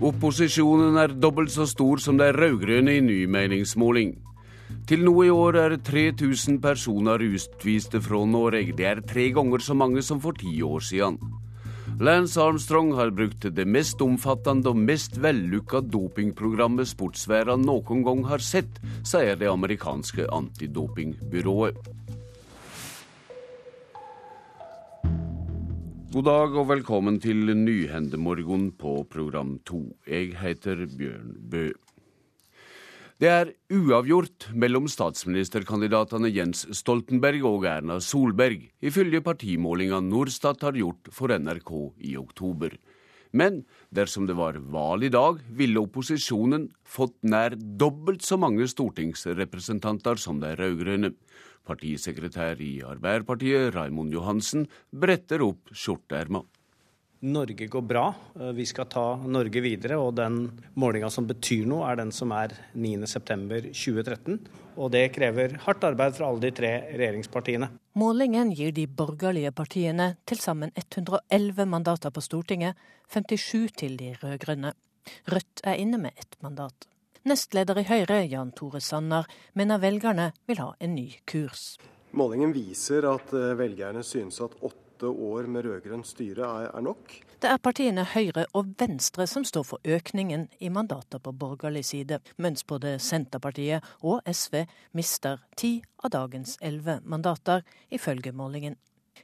Opposisjonen er dobbelt så stor som de rød-grønne i ny meningsmåling. Til nå i år er 3000 personer utviste fra Norge. Det er tre ganger så mange som for ti år siden. Lance Armstrong har brukt det mest omfattende og mest vellykka dopingprogrammet sportsverden noen gang har sett, sier det amerikanske antidopingbyrået. God dag og velkommen til Nyhendemorgon på program 2. Jeg heter Bjørn Bø. Det er uavgjort mellom statsministerkandidatene Jens Stoltenberg og Erna Solberg, ifølge partimålinga Norstat har gjort for NRK i oktober. Men dersom det var valg i dag, ville opposisjonen fått nær dobbelt så mange stortingsrepresentanter som de rød-grønne. Partisekretær i Arbeiderpartiet, Raimond Johansen, bretter opp skjorteerma. Norge går bra. Eh, vi skal ta Norge videre, og den målinga som betyr noe, er den som er 9.9.2013. Og det krever hardt arbeid fra alle de tre regjeringspartiene. Målingen gir de borgerlige partiene til sammen 111 mandater på Stortinget, 57 til de rød-grønne. Rødt er inne med ett mandat. Nestleder i Høyre, Jan Tore Sanner, mener velgerne vil ha en ny kurs. Målingen viser at eh, velgerne synes at åtte år med rød-grønt styre er, nok? Det er partiene Høyre og Venstre som står for økningen i mandater på borgerlig side, mens både Senterpartiet og SV mister ti av dagens elleve mandater, ifølge målingen.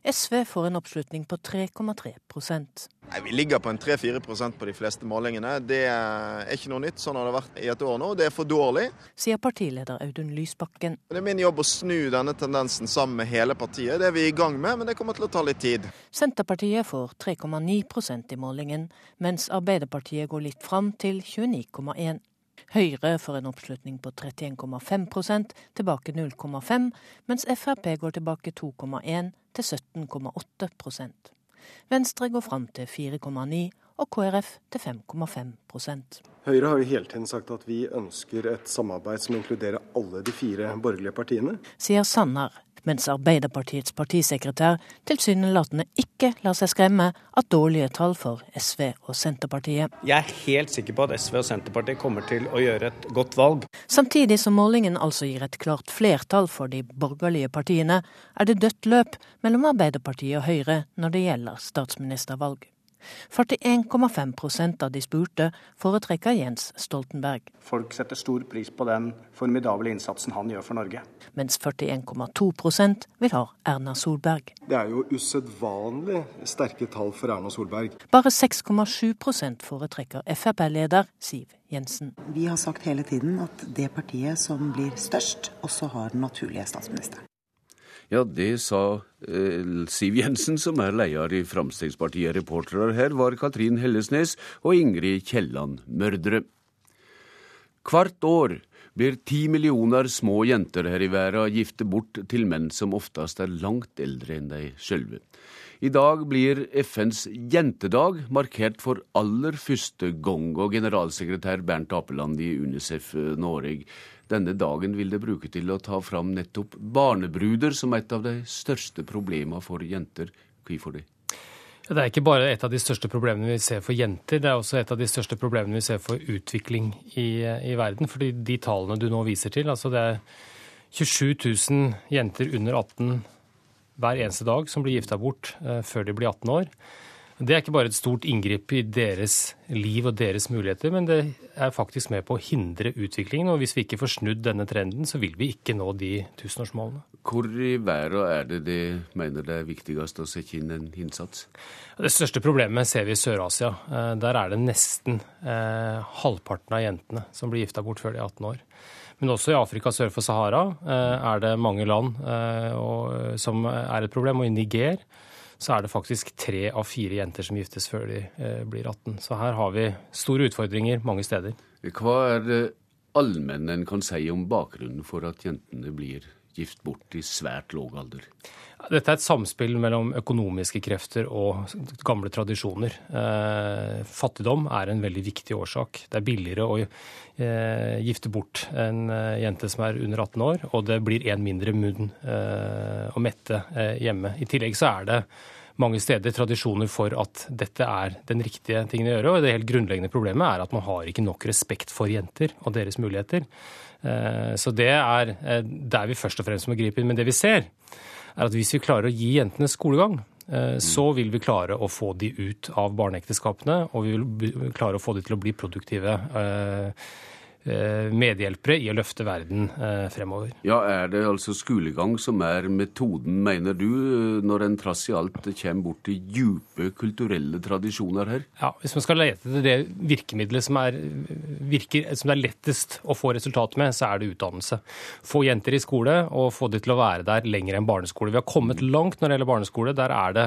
SV får en oppslutning på 3,3% Nei, Vi ligger på en 3-4% på de fleste målingene. Det er ikke noe nytt. Sånn har det vært i et år nå. Det er for dårlig. Sier partileder Audun Lysbakken. Det er min jobb å snu denne tendensen sammen med hele partiet. Det er vi i gang med, men det kommer til å ta litt tid. Senterpartiet får 3,9% i målingen, mens Arbeiderpartiet går litt fram til 29,1 Høyre får en oppslutning på 31,5% tilbake 0,5 mens Frp går tilbake 2,1 til 17,8% Venstre går fram til 4,9 og KrF til 5,5% Høyre har jo hele tiden sagt at vi ønsker et samarbeid som inkluderer alle de fire borgerlige partiene. Sier Sanner, mens Arbeiderpartiets partisekretær tilsynelatende ikke lar seg skremme av dårlige tall for SV og Senterpartiet. Jeg er helt sikker på at SV og Senterpartiet kommer til å gjøre et godt valg. Samtidig som målingen altså gir et klart flertall for de borgerlige partiene, er det dødt løp mellom Arbeiderpartiet og Høyre når det gjelder statsministervalg. 41,5 av de spurte foretrekker Jens Stoltenberg. Folk setter stor pris på den formidable innsatsen han gjør for Norge. Mens 41,2% vil ha Erna Solberg. Det er jo usedvanlig sterke tall for Erna Solberg. Bare 6,7% foretrekker Frp-leder Siv Jensen. Vi har sagt hele tiden at det partiet som blir størst, også har den naturlige statsministeren. Ja, det sa eh, Siv Jensen, som er leder i Fremskrittspartiet. Reportere her var Katrin Hellesnes og Ingrid Kielland Mørdre. Hvert år blir ti millioner små jenter her i verden gifte bort til menn som oftest er langt eldre enn de sjølve. I dag blir FNs jentedag markert for aller første gang, og generalsekretær Bernt Apeland i Unicef Norge denne dagen vil det bruke til å ta fram nettopp barnebruder som et av de største problemene for jenter. Hvorfor det? Det er ikke bare et av de største problemene vi ser for jenter, det er også et av de største problemene vi ser for utvikling i, i verden. fordi de tallene du nå viser til, altså det er 27 000 jenter under 18 hver eneste dag som blir gifta bort eh, før de blir 18 år. Det er ikke bare et stort inngrip i deres liv og deres muligheter, men det er faktisk med på å hindre utviklingen. Og hvis vi ikke får snudd denne trenden, så vil vi ikke nå de tusenårsmålene. Hvor i verden er det de mener det er viktigst å sette inn en innsats? Det største problemet ser vi i Sør-Asia. Eh, der er det nesten eh, halvparten av jentene som blir gifta bort før de er 18 år. Men også i Afrika sør for Sahara eh, er det mange land som er et problem, og i Niger så er det faktisk tre av fire jenter som giftes før de eh, blir 18. Så her har vi store utfordringer mange steder. Hva er det allmenne en kan si om bakgrunnen for at jentene blir gift bort i svært låg alder? Dette er et samspill mellom økonomiske krefter og gamle tradisjoner. Eh, fattigdom er en veldig viktig årsak. Det er billigere å eh, gifte bort en eh, jente som er under 18 år, og det blir en mindre munn å mette hjemme. I tillegg så er det mange steder tradisjoner for at dette er den riktige tingen å gjøre. Og det helt grunnleggende problemet er at man har ikke nok respekt for jenter og deres muligheter. Så det er der vi først og fremst må gripe inn. Men det vi ser, er at hvis vi klarer å gi jentene skolegang, eh, så vil vi klare å få de ut av barneekteskapene, og vi vil klare å få de til å bli produktive Eh, medhjelpere i å løfte verden eh, fremover. Ja, Er det altså skolegang som er metoden, mener du, når en trass i alt kommer bort til dype kulturelle tradisjoner her? Ja, Hvis man skal lete etter det virkemidlet som er, virker, som er lettest å få resultat med, så er det utdannelse. Få jenter i skole og få de til å være der lenger enn barneskole. Vi har kommet langt når det gjelder barneskole. Der er det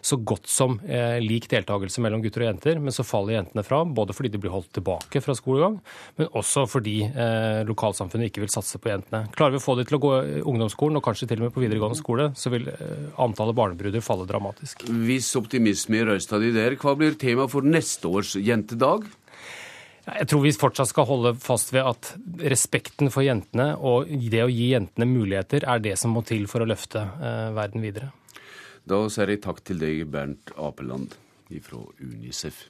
så godt som eh, lik deltakelse mellom gutter og jenter, men så faller jentene fra, både fordi de blir holdt tilbake fra skolegang, men også også fordi eh, lokalsamfunnet ikke vil satse på jentene. Klarer vi å få de til å gå i ungdomsskolen, og kanskje til og med på videregående skole, så vil eh, antallet barnebrudder falle dramatisk. Hvis optimisme i røysta di der, hva blir tema for neste års jentedag? Jeg tror vi fortsatt skal holde fast ved at respekten for jentene og det å gi jentene muligheter er det som må til for å løfte eh, verden videre. Da sier jeg takk til deg, Bernt Apeland fra Unicef.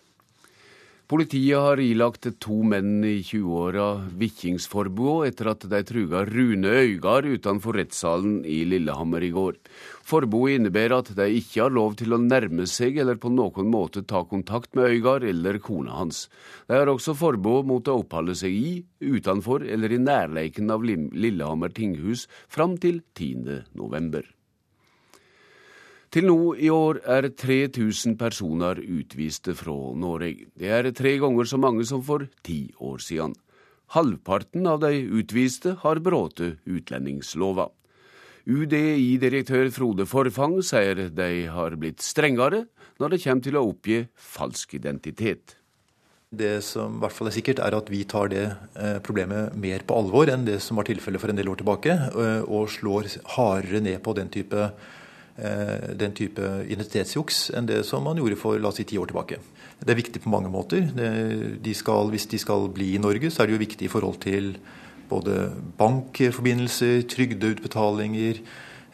Politiet har ilagt to menn i 20-åra vikingsforbud etter at de truga Rune Øygard utenfor rettssalen i Lillehammer i går. Forbudet innebærer at de ikke har lov til å nærme seg eller på noen måte ta kontakt med Øygard eller kona hans. De har også forbud mot å oppholde seg i, utenfor eller i nærleiken av Lillehammer tinghus fram til 10. november. Til nå i år er 3000 personer utviste fra Norge. Det er tre ganger så mange som for ti år siden. Halvparten av de utviste har brutt utlendingslova. UDI-direktør Frode Forfang sier de har blitt strengere når det kommer til å oppgi falsk identitet. Det som i hvert fall er sikkert, er at vi tar det eh, problemet mer på alvor enn det som var tilfellet for en del år tilbake, eh, og slår hardere ned på den type Eh, den type identitetsjuks enn det som man gjorde for la oss si, ti år tilbake. Det er viktig på mange måter. De skal, hvis de skal bli i Norge, så er det jo viktig i forhold til både bankforbindelser, trygdeutbetalinger,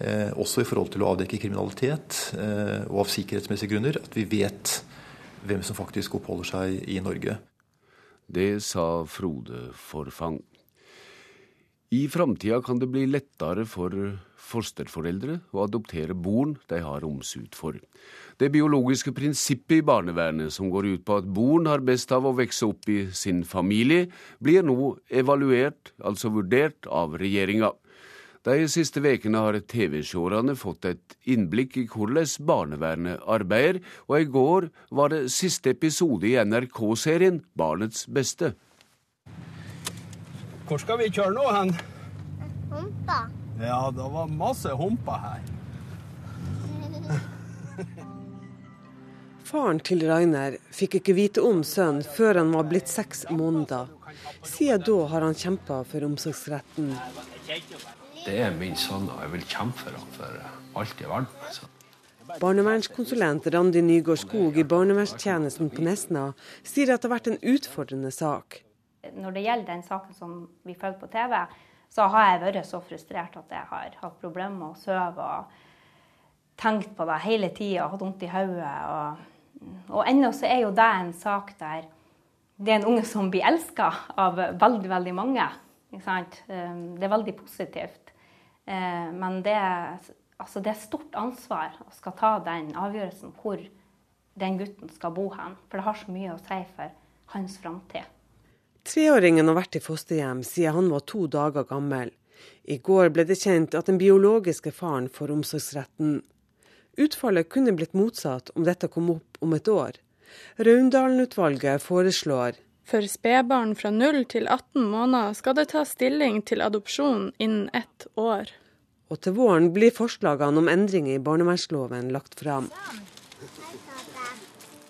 eh, også i forhold til å avdekke kriminalitet, eh, og av sikkerhetsmessige grunner, at vi vet hvem som faktisk oppholder seg i Norge. Det sa Frode Forfang. I framtida kan det bli lettere for fosterforeldre å adoptere barn de har omsut for. Det biologiske prinsippet i barnevernet, som går ut på at barn har best av å vokse opp i sin familie, blir nå evaluert, altså vurdert, av regjeringa. De siste ukene har TV-seerne fått et innblikk i hvordan barnevernet arbeider, og i går var det siste episode i NRK-serien Barnets beste. Hvor skal vi kjøre nå hen? Humpa. Ja, det var masse humper her. Faren til Rainer fikk ikke vite om sønnen før han var blitt seks måneder. Siden da har han kjempa for omsorgsretten. Det er min sønn, og jeg vil kjempe for ham for alt i verden. Altså. Barnevernskonsulent Randi Nygaard Skog i barnevernstjenesten på Nesna sier at det har vært en utfordrende sak. Når det gjelder den saken som vi følger på TV, så har jeg vært så frustrert at jeg har hatt problemer med å sove og tenkt på det hele tida, hatt vondt i hodet. Og, og ennå så er jo det en sak der det er en unge som blir elska av veldig, veldig mange. Ehm, det er veldig positivt. Ehm, men det, altså det er stort ansvar å skal ta den avgjørelsen hvor den gutten skal bo hen. For det har så mye å si for hans framtid. Treåringen har vært i fosterhjem siden han var to dager gammel. I går ble det kjent at den biologiske faren får omsorgsretten. Utfallet kunne blitt motsatt om dette kom opp om et år. Raundalen-utvalget foreslår for spedbarn fra 0 til 18 måneder skal det tas stilling til adopsjon innen ett år. Og til våren blir forslagene om endringer i barnevernsloven lagt fram.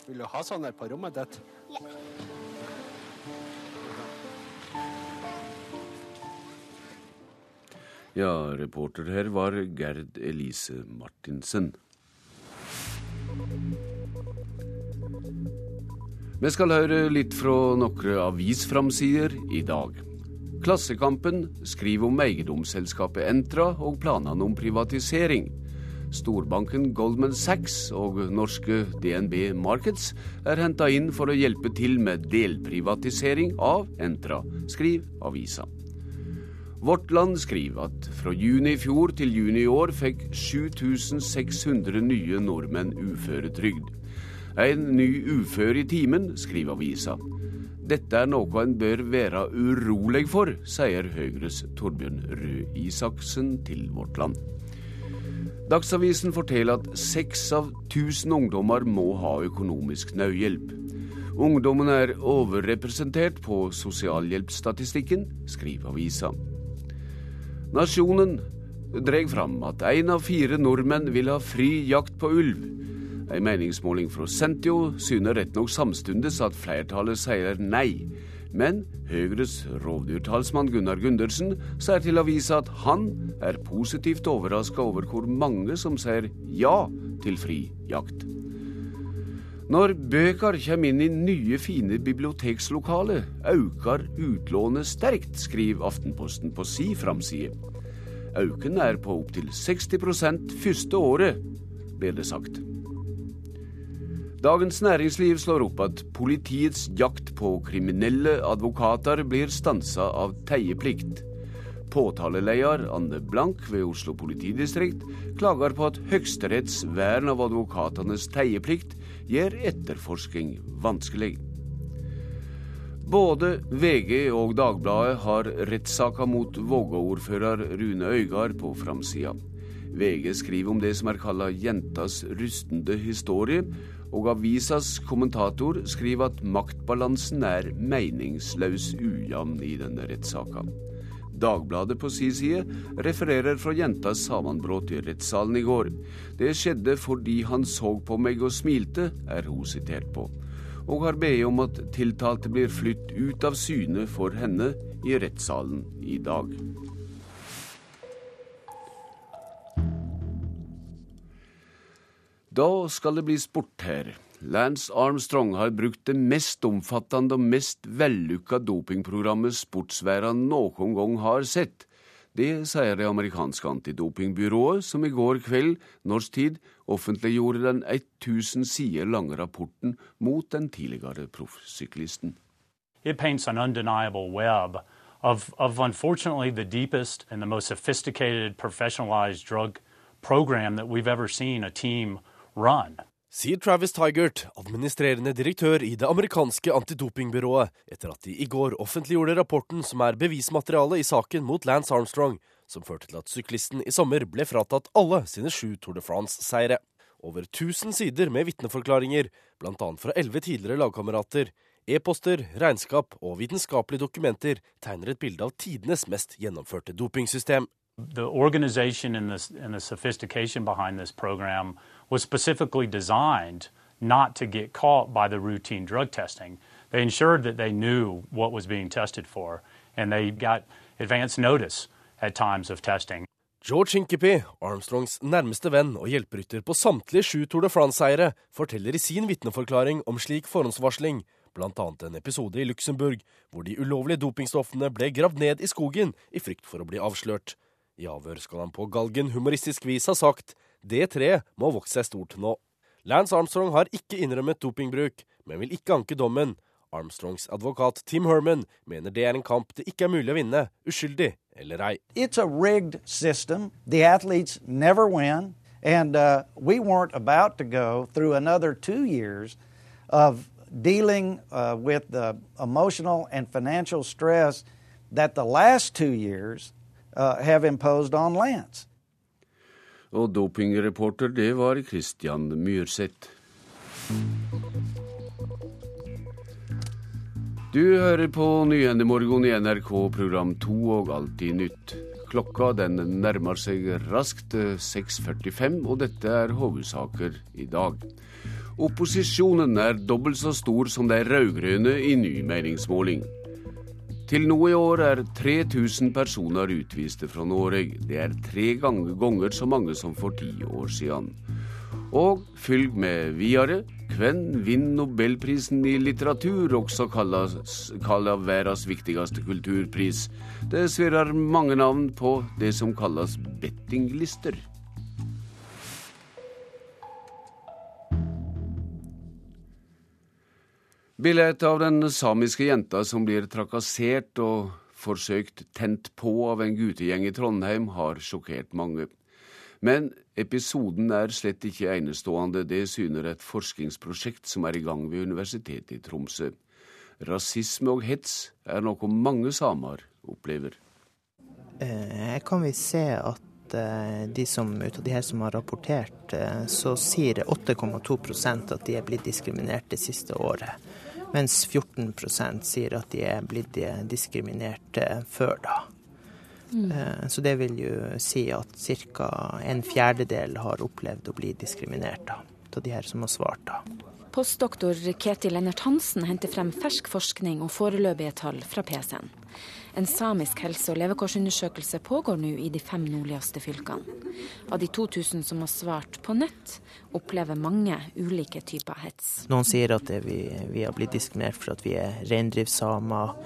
Vil du ha sånn her på rommet ditt? Ja. Ja, reporter her var Gerd Elise Martinsen. Vi skal høre litt fra noen avisframsider i dag. Klassekampen skriver om eiendomsselskapet Entra og planene om privatisering. Storbanken Goldman Sachs og norske DNB Markets er henta inn for å hjelpe til med delprivatisering av Entra, skriver avisa. Vårt Land skriver at fra juni i fjor til juni i år fikk 7600 nye nordmenn uføretrygd. En ny ufør i timen, skriver avisa. Dette er noe en bør være urolig for, sier Høyres Torbjørn Røe Isaksen til Vårt Land. Dagsavisen forteller at seks av tusen ungdommer må ha økonomisk nødhjelp. Ungdommen er overrepresentert på sosialhjelpsstatistikken, skriver avisa. Nasjonen dreg fram at én av fire nordmenn vil ha fri jakt på ulv. En meningsmåling fra Sentio syner rett nok samstundes at flertallet sier nei. Men Høyres rovdyrtalsmann Gunnar Gundersen sier til avisa at han er positivt overraska over hvor mange som sier ja til fri jakt. Når bøker kommer inn i nye, fine bibliotekslokale, øker utlånet sterkt, skriver Aftenposten på si framside. Auken er på opptil 60% første året, ble det sagt. Dagens Næringsliv slår opp at politiets jakt på kriminelle advokater blir stansa av teieplikt. Påtaleleder Anne Blank ved Oslo politidistrikt klager på at Høyesteretts vern av advokatenes teieplikt gjør etterforsking vanskelig. Både VG og Dagbladet har rettssaka mot Vågå-ordfører Rune Øygard på framsida. VG skriver om det som er kalla jentas rustende historie, og avisas kommentator skriver at maktbalansen er meningsløs ujevn i denne rettssaka. Dagbladet på si side refererer fra jentas sammenbrudd i rettssalen i går. Det skjedde fordi han så på meg og smilte, er hun sitert på, og har bedt om at tiltalte blir flytt ut av syne for henne i rettssalen i dag. Da skal det bli sport her. Lance Armstrong har brukt det mest omfattende og mest vellykka dopingprogrammet sportsverdenen noen gang har sett. Det sier det amerikanske antidopingbyrået, som i går kveld, norsk tid, offentliggjorde den 1000 sider lange rapporten mot den tidligere proffsyklisten. It paints an undeniable web of, of unfortunately the deepest and the most sophisticated professionalized drug program seen team run. Sier Travis Tigert, administrerende direktør i det amerikanske antidopingbyrået, etter at de i går offentliggjorde rapporten som er bevismateriale i saken mot Lance Armstrong, som førte til at syklisten i sommer ble fratatt alle sine sju Tour de France-seire. Over 1000 sider med vitneforklaringer, bl.a. fra elleve tidligere lagkamerater, e-poster, regnskap og vitenskapelige dokumenter tegner et bilde av tidenes mest gjennomførte dopingsystem. The organization and the, and the sophistication behind this program was specifically designed not to get caught by the routine drug testing. They ensured that they knew what was being tested for, and they got advance notice at times of testing. George Hinkepy, Armstrongs nærmeste venn og hjelperytter på samtlige sju Tour de France-seiere, forteller i sin vitneforklaring om slik forhåndsvarsling, bl.a. en episode i Luxembourg hvor de ulovlige dopingstoffene ble gravd ned i skogen i frykt for å bli avslørt. I avhør skal han på galgen humoristisk vis ha sagt det treet må vokse seg stort nå. Lance Armstrong har ikke innrømmet dopingbruk, men vil ikke anke dommen. Armstrongs advokat Tim Herman mener det er en kamp det ikke er mulig å vinne, uskyldig eller ei. It's a rigged system. The athletes never win. And uh, we weren't about to go through another two years of dealing uh, with the emotional and financial stress that the last two years uh, have imposed on Lance. Og dopingreporter, det var Christian Myrseth. Du hører på Nyhendemorgen i NRK program 2 og Alltid nytt. Klokka den nærmer seg raskt 6.45, og dette er hovedsaker i dag. Opposisjonen er dobbelt så stor som de rød-grønne i ny meningsmåling. Til nå i år er 3000 personer utviste fra Norge. Det er tre ganger så mange som for ti år siden. Og fylg med videre. Hvem vinner nobelprisen i litteratur, også kalla verdens viktigste kulturpris? Det svirrer mange navn på det som kalles bettinglister. Bildet av den samiske jenta som blir trakassert og forsøkt tent på av en guttegjeng i Trondheim, har sjokkert mange. Men episoden er slett ikke enestående, det syner et forskningsprosjekt som er i gang ved Universitetet i Tromsø. Rasisme og hets er noe mange samer opplever. Eh, her kan vi se at eh, de som, ut av de her som har rapportert, eh, så sier 8,2% at de er blitt diskriminert det siste året mens 14% sier at de er blitt diskriminert før da. Mm. Eh, så det vil jo si at ca. en fjerdedel har opplevd å bli diskriminert da, av de her som har svart. da. Postdoktor Ketil Lennart Hansen henter frem fersk forskning og foreløpige tall fra PC-en. En samisk helse- og levekårsundersøkelse pågår nå i de fem nordligste fylkene. Av de 2000 som har svart på nett, opplever mange ulike typer hets. Noen sier at vi, vi, har blitt diskriminert for at vi er reindriftssamer.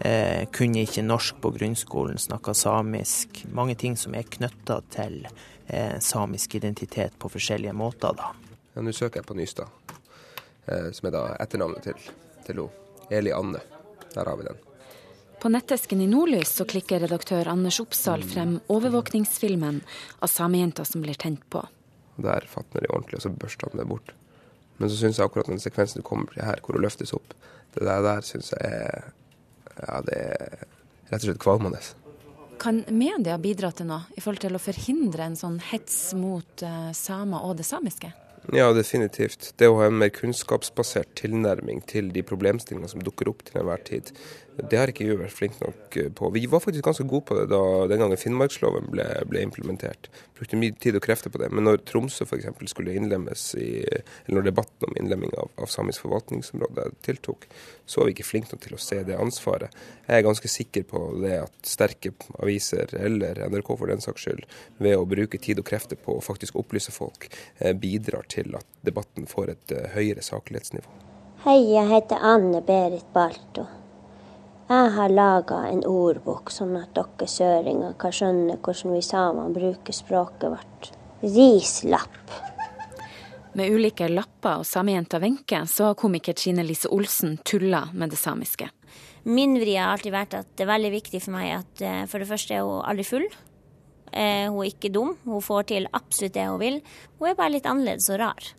Eh, kunne ikke norsk på grunnskolen, snakka samisk. Mange ting som er knytta til eh, samisk identitet på forskjellige måter. da. Ja, Nå søker jeg på Nystad, eh, som er da etternavnet til, til Eli Anne. Der har vi den. På nettesken i Nordlys så klikker redaktør Anders Oppsal frem overvåkningsfilmen av samejenta som blir tent på. Der fatner de ordentlig, og så børster han det bort. Men så syns jeg akkurat den sekvensen du kommer til her, hvor hun løftes opp, det der, der syns jeg er Ja, det er rett og slett kvalmende. Kan media bidra til noe i forhold til å forhindre en sånn hets mot uh, samer og det samiske? Ja, definitivt. Det å ha en mer kunnskapsbasert tilnærming til de problemstillingene som dukker opp til enhver tid, det har ikke vi vært flinke nok eh, på. Vi var faktisk ganske gode på det da den gangen Finnmarksloven ble, ble implementert. Brukte mye tid og krefter på det. Men når Tromsø f.eks. skulle innlemmes i Eller når debatten om innlemming av, av samisk forvaltningsområde tiltok, så var vi ikke flinke nok til å se det ansvaret. Jeg er ganske sikker på det at sterke aviser, eller NRK for den saks skyld, ved å bruke tid og krefter på å faktisk opplyse folk, eh, bidrar til at debatten får et eh, høyere saklighetsnivå. Hei, jeg heter Anne Berit Balto. Jeg har laga en ordbok, sånn at dere søringer kan skjønne hvordan vi samer bruker språket vårt. Rislapp. Med ulike lapper og samejenta Wenche, så har komiker Trine Lise Olsen tulla med det samiske. Min vri har alltid vært at det er veldig viktig for meg at eh, for det første er hun aldri full. Eh, hun er ikke dum, hun får til absolutt det hun vil. Hun er bare litt annerledes og rar.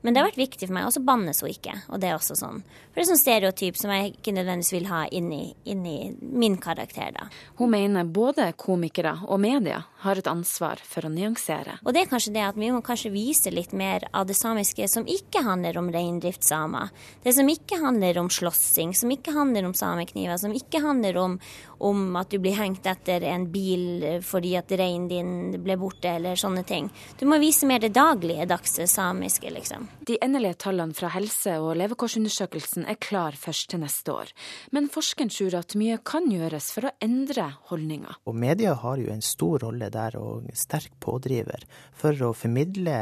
Men det har vært viktig for meg. Og så bannes hun ikke. Og det er også sånn. For det er sånn stereotyp som jeg ikke nødvendigvis vil ha inni, inni min karakter, da. Hun mener både komikere og media har et ansvar for å nyansere. Og det er kanskje det at vi må kanskje vise litt mer av det samiske som ikke handler om reindriftssamer. Det som ikke handler om slåssing, som ikke handler om samekniver, som ikke handler om, om at du blir hengt etter en bil fordi at reinen din ble borte, eller sånne ting. Du må vise mer det daglige dagse samiske, liksom. De endelige tallene fra helse- og levekårsundersøkelsen er klar først til neste år. Men forskeren tror at mye kan gjøres for å endre holdninger. Og media har jo en stor rolle der, og sterk pådriver for å formidle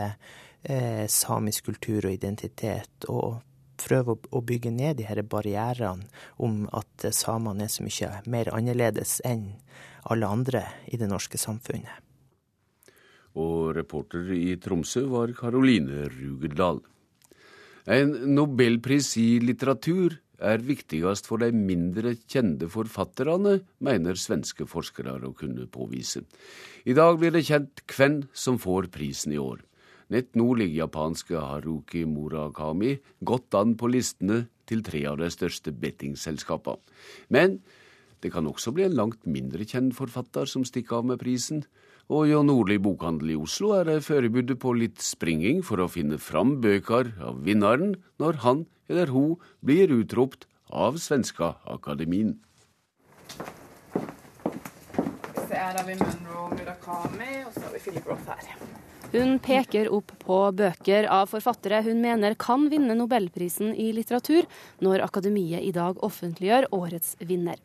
eh, samisk kultur og identitet. og prøve å bygge ned de her barrierene om at samene er så mye mer annerledes enn alle andre i det norske samfunnet. Og reporter i Tromsø var Karoline Rugeldal. En nobelpris i litteratur er viktigst for de mindre kjente forfatterne, mener svenske forskere å kunne påvise. I dag blir det kjent hvem som får prisen i år. Nett ligger japanske Haruki Murakami godt an på listene til tre av de største bettingselskapene. Men det kan også bli en langt mindre kjent forfatter som stikker av med prisen. Og hjå Nordli bokhandel i Oslo er det forberedt på litt springing for å finne fram bøker av vinneren når han eller hun blir utropt av Svenska Akademien. Så er det vi Munro Murakami, og så har vi Philip Roth her. Hun peker opp på bøker av forfattere hun mener kan vinne nobelprisen i litteratur, når Akademiet i dag offentliggjør årets vinner.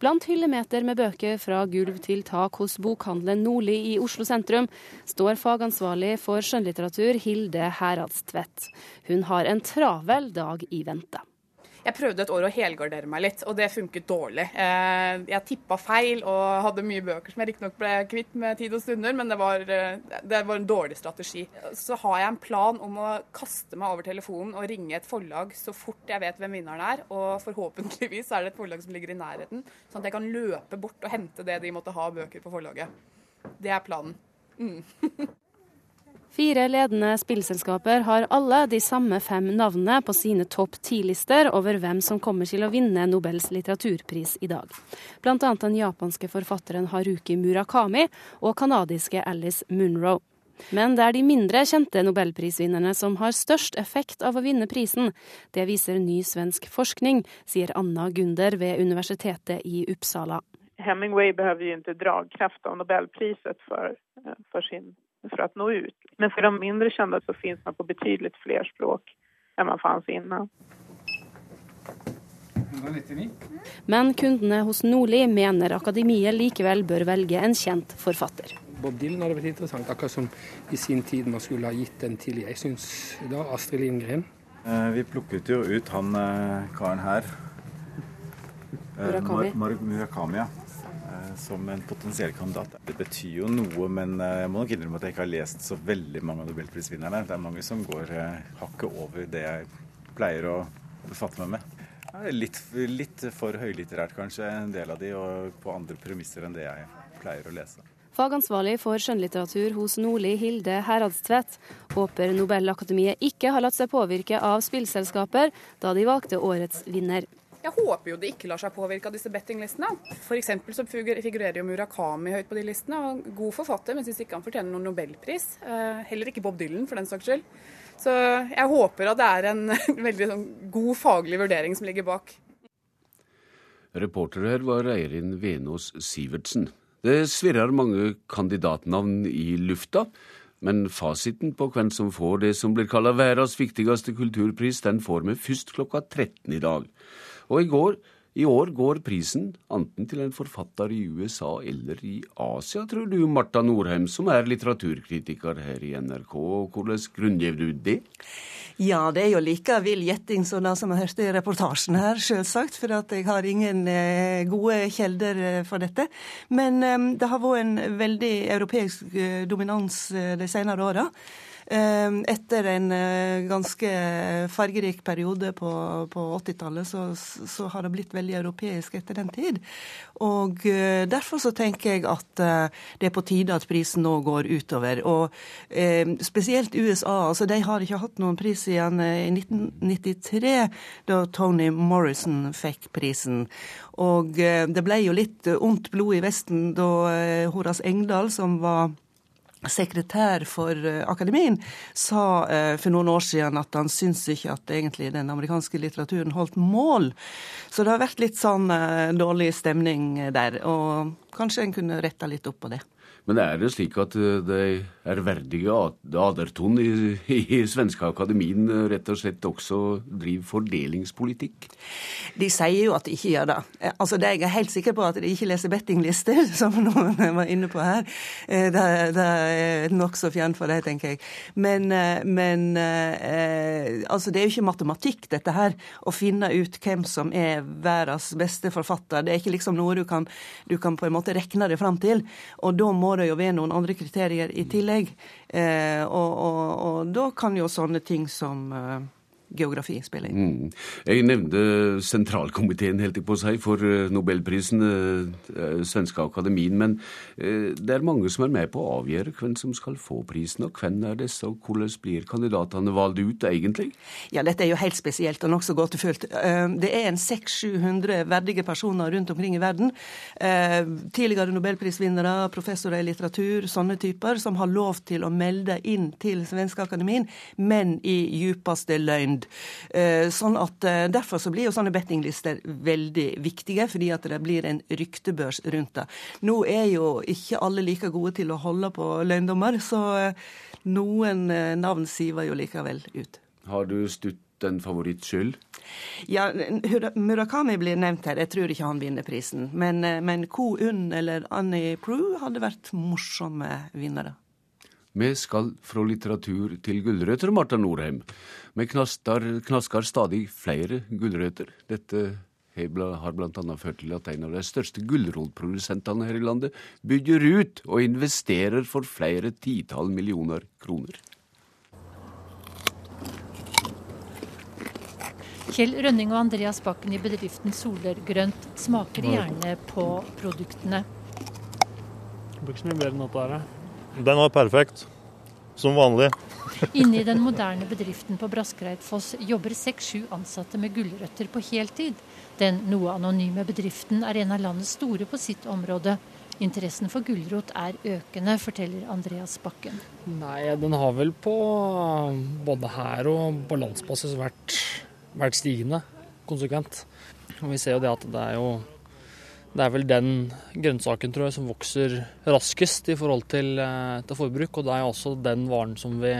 Blant hyllemeter med bøker fra gulv til tak hos bokhandelen Nordli i Oslo sentrum står fagansvarlig for skjønnlitteratur Hilde Heradstvedt. Hun har en travel dag i vente. Jeg prøvde et år å helgardere meg litt, og det funket dårlig. Eh, jeg tippa feil og hadde mye bøker som jeg riktignok ble kvitt med tid og stunder, men det var, eh, det var, en dårlig strategi. Så har jeg en plan om å kaste meg over telefonen og ringe et forlag så fort jeg vet hvem vinneren er, og forhåpentligvis er det et forlag som ligger i nærheten, sånn at jeg kan løpe bort og hente det de måtte ha av bøker på forlaget. Det er planen. Mm. Fire ledende spillselskaper har alle de samme fem navnene på sine topp ti-lister over hvem som kommer til å vinne Nobels litteraturpris i dag. Bl.a. den japanske forfatteren Haruki Murakami og canadiske Alice Munro. Men det er de mindre kjente nobelprisvinnerne som har størst effekt av å vinne prisen. Det viser ny svensk forskning, sier Anna Gunder ved Universitetet i Uppsala. Hemingway behøver jo ikke dragkraft av nobelpriset for, eh, for sin for å nå ut. Men for de mindre kända så finns man på betydelig flere språk enn man fanns innan. Men kundene hos Nordli mener akademiet likevel bør velge en kjent forfatter. Bob Dylan hadde vært interessant, akkurat som i sin tid man skulle ha gitt den til jeg syns da Astrid Lindgren. Eh, vi plukket jo ut han eh, karen her. Murakami. Mar Mar Murakami ja som en potensiell kandidat. Det betyr jo noe, men eh, jeg må nok innrømme at jeg ikke har lest så veldig mange av nobelprisvinnerne. Det er mange som går eh, hakket over det jeg pleier å befatte meg med. Litt, litt for høylitterært kanskje, en del av de, og på andre premisser enn det jeg pleier å lese. Fagansvarlig for skjønnlitteratur hos Nordli, Hilde Heradstvedt, håper Nobelakademiet ikke har latt seg påvirke av spillselskaper da de valgte årets vinner. Jeg håper jo det ikke lar seg påvirke av disse bettinglistene. F.eks. så figurerer jo Murakami høyt på de listene. og God forfatter, men syns ikke han fortjener noen nobelpris. Eh, heller ikke Bob Dylan, for den saks skyld. Så jeg håper at det er en veldig sånn god faglig vurdering som ligger bak. Reporter her var Eirin Venås Sivertsen. Det svirrer mange kandidatnavn i lufta. Men fasiten på hvem som får det som blir kalla verdens viktigste kulturpris, den får vi først klokka 13 i dag. Og i går i år går prisen enten til en forfatter i USA eller i Asia, tror du, Marta Norheim, som er litteraturkritiker her i NRK. Hvordan grunngir du det? Ja, det er jo like vill gjetting som det som jeg hørte i reportasjen her, selvsagt. For jeg har ingen eh, gode kjelder eh, for dette. Men eh, det har vært en veldig europeisk dominans de senere åra. Ehm, etter en eh, ganske fargerik periode på, på 80-tallet, så, så, har det blitt veldig europeisk etter den tid. Og eh, derfor så tenker jeg at eh, det er på tide at prisen nå går utover. Og ehm, spesielt USA. altså De har ikke hatt noen pris siden i 1993, da Tony Morrison fikk prisen. Og det ble jo litt ondt blod i Vesten da Horace Engdahl, som var sekretær for eh, akademien, sa eh, for noen år siden at han syns ikke at egentlig den amerikanske litteraturen holdt mål. Så det har vært litt sånn eh, dårlig stemning der. Og kanskje en kunne retta litt opp på det. Men er det slik at de ærverdige Aderton i, i svenske akademien eh, rett og slett også driver fordelingspolitikk? De sier jo at de ikke gjør det. Eh, altså, det Jeg er helt sikker på at de ikke leser bettinglister, som noen var inne på her. Det, det er nokså fjernt for det, tenker jeg. Men, men altså, det er jo ikke matematikk, dette her. Å finne ut hvem som er verdens beste forfatter. Det er ikke liksom noe du kan, du kan på en måte regne det fram til. Og da må det jo være noen andre kriterier i tillegg. Eh, og, og, og, da kan jo sånne ting som eh, geografi spiller inn. Mm. Jeg nevnte sentralkomiteen helt på seg for eh, nobelprisen, eh, svenske akademien. Men eh, det er mange som er med på å avgjøre hvem som skal få prisen. Og hvem er disse, og hvordan blir kandidatene valgt ut, egentlig? Ja, dette er jo helt spesielt og nokså gåtefullt. Det er en 600-700 verdige personer rundt omkring i verden. Tidligere nobelprisvinnere, professorer i litteratur, sånne typer, som har lov til å melde inn til svenske akademien, men i djupeste løgn trend. Eh, sånn at eh, Derfor så blir jo sånne bettinglister veldig viktige, fordi at det blir en ryktebørs rundt det. Nå er jo ikke alle like gode til å holde på løgndommer, så eh, noen navn siver jo likevel ut. Har du stutt en favoritt skyld? Ja, Murakami blir nevnt her. Jeg tror ikke han vinner prisen. Men, men Ko Un eller Annie Prue hadde vært morsomme vinnere. Vi skal fra litteratur til gulrøtter, Marta Norheim. Vi knaster, knasker stadig flere gulrøtter. Dette har bl.a. ført til at en av de største gulrotprodusentene her i landet bygger ut og investerer for flere titall millioner kroner. Kjell Rønning og Andreas Bakken i bedriften Soler Grønt smaker gjerne på produktene. Det blir ikke så mye bedre enn dette her. Den var perfekt. Som vanlig. Inne i den moderne bedriften på Braskereidfoss jobber seks-sju ansatte med gulrøtter på heltid. Den noe anonyme bedriften er en av landets store på sitt område. Interessen for gulrot er økende, forteller Andreas Bakken. Nei, den har vel på både her og på landsbasis vært, vært stigende konsekvent. Og vi ser jo det at det er jo det er vel den grønnsaken tror jeg, som vokser raskest i forhold til, eh, til forbruk. Og det er også den varen som vi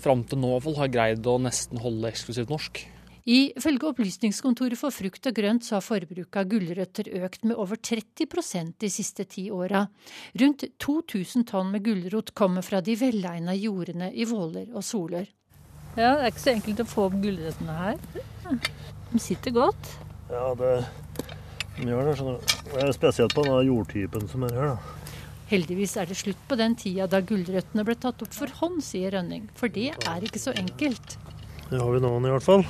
fram til nå har greid å nesten holde eksklusivt norsk. Ifølge Opplysningskontoret for frukt og grønt så har forbruket av gulrøtter økt med over 30% de siste ti åra. Rundt 2000 tonn med gulrot kommer fra de velegna jordene i Våler og Solør. Ja, det er ikke så enkelt å få opp gulrøttene her. De sitter godt. Ja, det de gjør det. skjønner du. Det er spesielt på den jordtypen som er her. da. Heldigvis er det slutt på den tida da gulrøttene ble tatt opp for hånd, sier Rønning. For det er ikke så enkelt. Det har vi noen i hvert fall.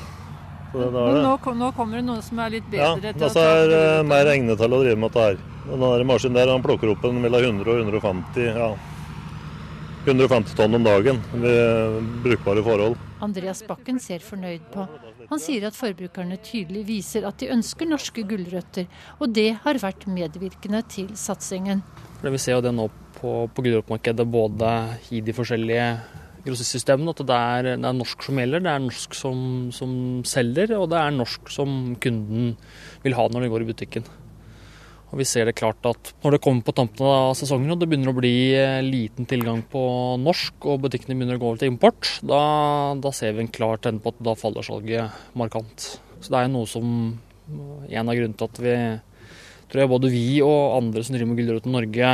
Det det. Nå, nå, kommer det noe som er litt bedre? Ja, det er uh, mer egnet til å drive med dette her. Den maskinen der han plukker opp en mellom 100 og 150 ja, 150 tonn om dagen ved brukbare forhold. Andreas Bakken ser fornøyd på. Han sier at forbrukerne tydelig viser at de ønsker norske gulrøtter, og det har vært medvirkende til satsingen. Vi ser jo det nå på, på gulrotmarkedet, både i de forskjellige grossistsystemene, at det er, det er, norsk som gjelder, det er norsk som, som selger, og det er norsk som kunden vil ha når de går i butikken. Og Vi ser det klart at når det kommer på tampen av sesongen og det begynner å bli eh, liten tilgang på norsk, og butikkene begynner å gå over til import, da, da ser vi en klar tegn på at da faller salget markant. Så det er noe som En av grunnene til at vi tror jeg både vi og andre som driver med gulrot Norge,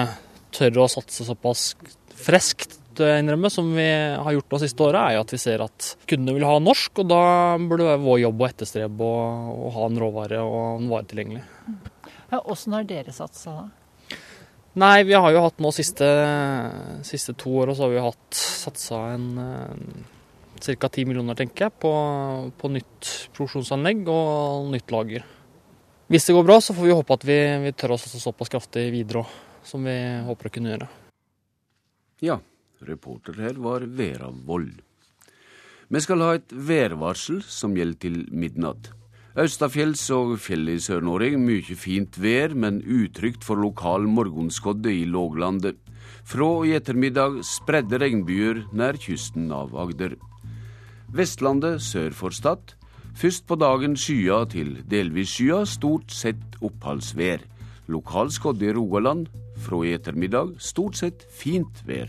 tør å satse såpass friskt innrømme, som vi har gjort de siste åra, er jo at vi ser at kundene vil ha norsk, og da burde det være vår jobb å etterstrebe å ha en råvare og en vare tilgjengelig. Åssen har dere satsa da? Nei, vi har jo hatt nå siste, siste to år, og så har vi hatt satsa en ca. 10 millioner, tenker jeg, på, på, nytt produksjonsanlegg og nytt lager. Hvis det går bra, så får vi håpe at vi, vi tør å satse såpass kraftig videre òg, som vi håper å kunne gjøre. Ja, reporter her var Vera Vold. Vi skal ha et værvarsel som gjelder til midnatt. Austafjells og fjellet i Sør-Norge mye fint vær, men utrygt for lokal morgenskodde i låglandet. Fra i ettermiddag spredde regnbyger nær kysten av Agder. Vestlandet sør for Stad. Først på dagen skya til delvis skya, stort sett oppholdsvær. Lokal skodde i Rogaland. Fra i ettermiddag stort sett fint vær.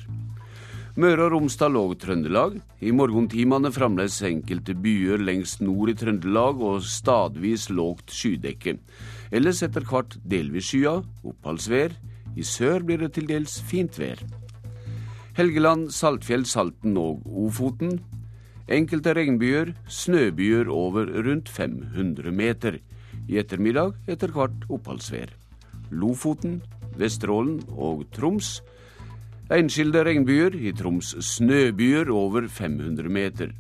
Møre og Romsdal og Trøndelag. I morgentimene fremdeles enkelte byer lengst nord i Trøndelag og stadvis lågt skydekke. Ellers etter hvert delvis skya, oppholdsvær. I sør blir det til dels fint vær. Helgeland, Saltfjell, Salten og Ofoten. Enkelte regnbyger, snøbyer over rundt 500 meter. I ettermiddag etter hvert oppholdsvær. Lofoten, Vesterålen og Troms Enskilde regnbyger, i Troms snøbyer over 500 meter.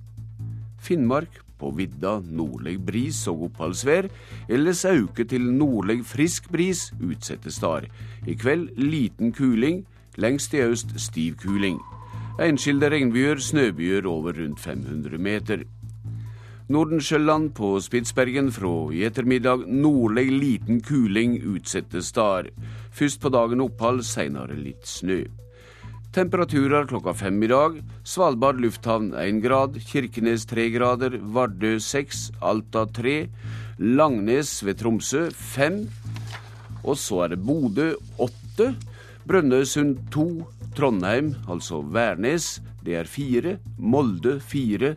Finnmark på vidda nordlig bris og oppholdsvær, ellers auke til nordlig frisk bris utsettes der. I kveld liten kuling, lengst i øst stiv kuling. Enskilde regnbyger, snøbyer over rundt 500 meter. Nordensjøland på Spitsbergen fra i ettermiddag nordlig liten kuling utsettes der. Først på dagen opphold, seinere litt snø. Temperaturer klokka fem i dag. Svalbard lufthavn én grad. Kirkenes tre grader. Vardø seks. Alta tre. Langnes ved Tromsø fem. Og så er det Bodø åtte. Brønnøysund to. Trondheim, altså Værnes, det er fire. Molde fire.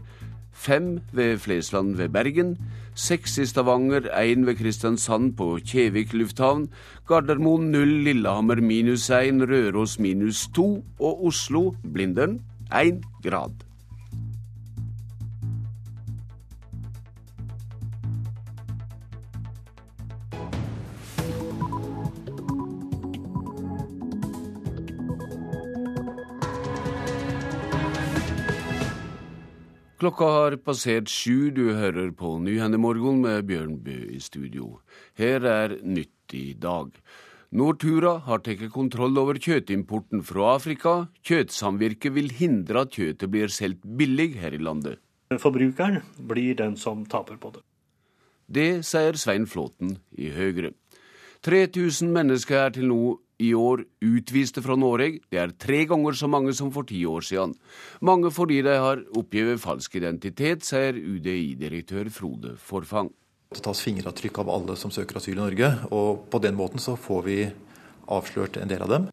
Fem ved Flesland ved Bergen. Seks i Stavanger, én ved Kristiansand på Kjevik lufthavn. Gardermoen null, Lillehammer minus én, Røros minus to. Og Oslo, Blindern, én grad. Klokka har passert sju. Du hører på Nyhendemorgen med Bjørn Bø i studio. Her er Nytt i dag. Nortura har tatt kontroll over kjøttimporten fra Afrika. Kjøttsamvirket vil hindre at kjøttet blir solgt billig her i landet. Forbrukeren blir den som taper på det. Det sier Svein Flåten i Høyre. 3000 mennesker er til nå i år utviste fra Norge. Det er tre ganger så mange som for ti år siden. Mange fordi de har oppgitt falsk identitet, sier UDI-direktør Frode Forfang. Det tas fingeravtrykk av alle som søker asyl i Norge, og på den måten så får vi avslørt en del av dem.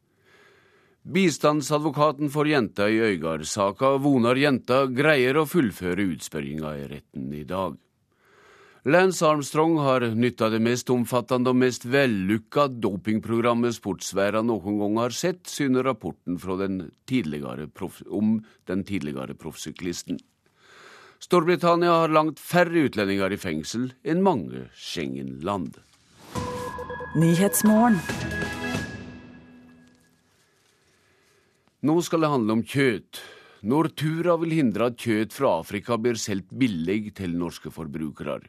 Bistandsadvokaten for jenta i Øygard-saka, Vonar jenta, greier å fullføre utspørringa i retten i dag. Lance Armstrong har nytta det mest omfattende og mest vellykka dopingprogrammet sportsverden noen gang har sett, syner rapporten den om den tidligere proffsyklisten. Storbritannia har langt færre utlendinger i fengsel enn mange Schengen-land. Nå skal det handle om kjøtt. Nortura vil hindre at kjøtt fra Afrika blir solgt billig til norske forbrukere.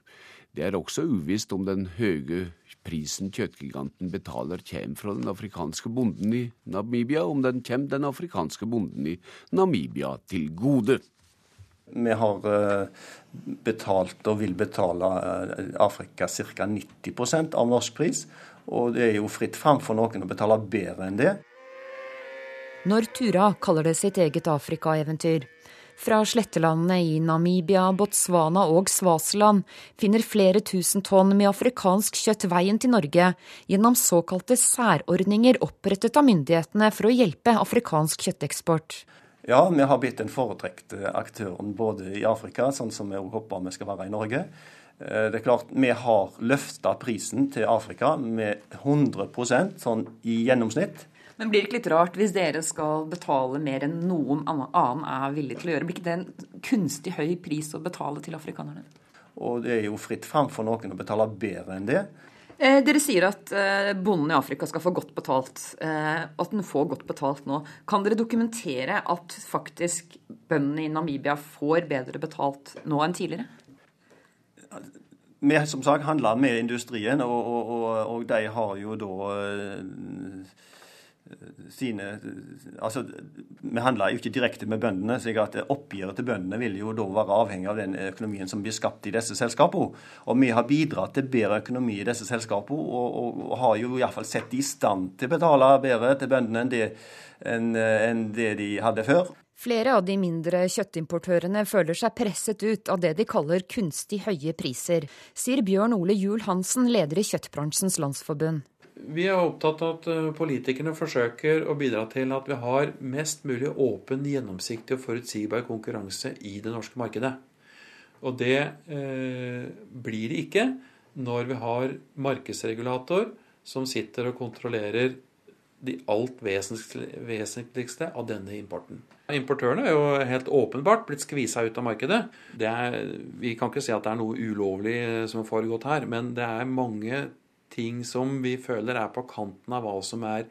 Det er også uvisst om den høye prisen kjøttgiganten betaler, kommer fra den afrikanske bonden i Namibia, om den kommer den afrikanske bonden i Namibia til gode. Vi har eh, betalt og vil betale eh, Afrika ca. 90% av norsk pris. Og det er jo fritt fram for noen å betale bedre enn det. Nortura kaller det sitt eget Afrika-eventyr. Fra slettelandene i Namibia, Botswana og Svasiland finner flere tusen tonn med afrikansk kjøtt veien til Norge gjennom såkalte særordninger opprettet av myndighetene for å hjelpe afrikansk kjøtteksport. Ja, vi har blitt den foretrekte aktøren både i Afrika, sånn som vi håper vi skal være i Norge. Eh, det er klart, Vi har løfta prisen til Afrika med 100% sånn i gjennomsnitt. Men blir det ikke litt rart hvis dere skal betale mer enn noen annen er villig til å gjøre? Blir ikke det en kunstig høy pris å betale til afrikanerne? Og det er jo fritt fram for noen å betale bedre enn det. Eh, dere sier at eh, bonden i Afrika skal få godt betalt, eh, at den får godt betalt nå. Kan dere dokumentere at faktisk bøndene i Namibia får bedre betalt nå enn tidligere? Vi som sagt handler med industrien, og, og, og, og de har jo da sine altså Vi handler jo ikke direkte med bøndene. slik at Oppgjøret til bøndene vil jo da være avhengig av den økonomien som blir skapt i disse selskapene. Og vi har bidratt til bedre økonomi i disse selskapene, og, og, og har jo iallfall sett de i stand til å betale bedre til bøndene enn det, enn, enn det de hadde før. Flere av de mindre kjøttimportørene føler seg presset ut av det de kaller kunstig høye priser, sier Bjørn Ole Juel Hansen, leder i Kjøttbransjens Landsforbund. Vi er opptatt av at eh, politikerne forsøker å bidra til at vi har mest mulig åpen, gjennomsiktig og forutsigbar konkurranse i det norske markedet. Og det eh, blir det ikke når vi har markedsregulator som sitter og kontrollerer de alt vesentligste av denne importen. Importørene er jo helt åpenbart blitt skvisa ut av markedet. Er, vi kan ikke si at det er noe ulovlig som har foregått her, men det er mange ting som vi føler er på kanten av hva som er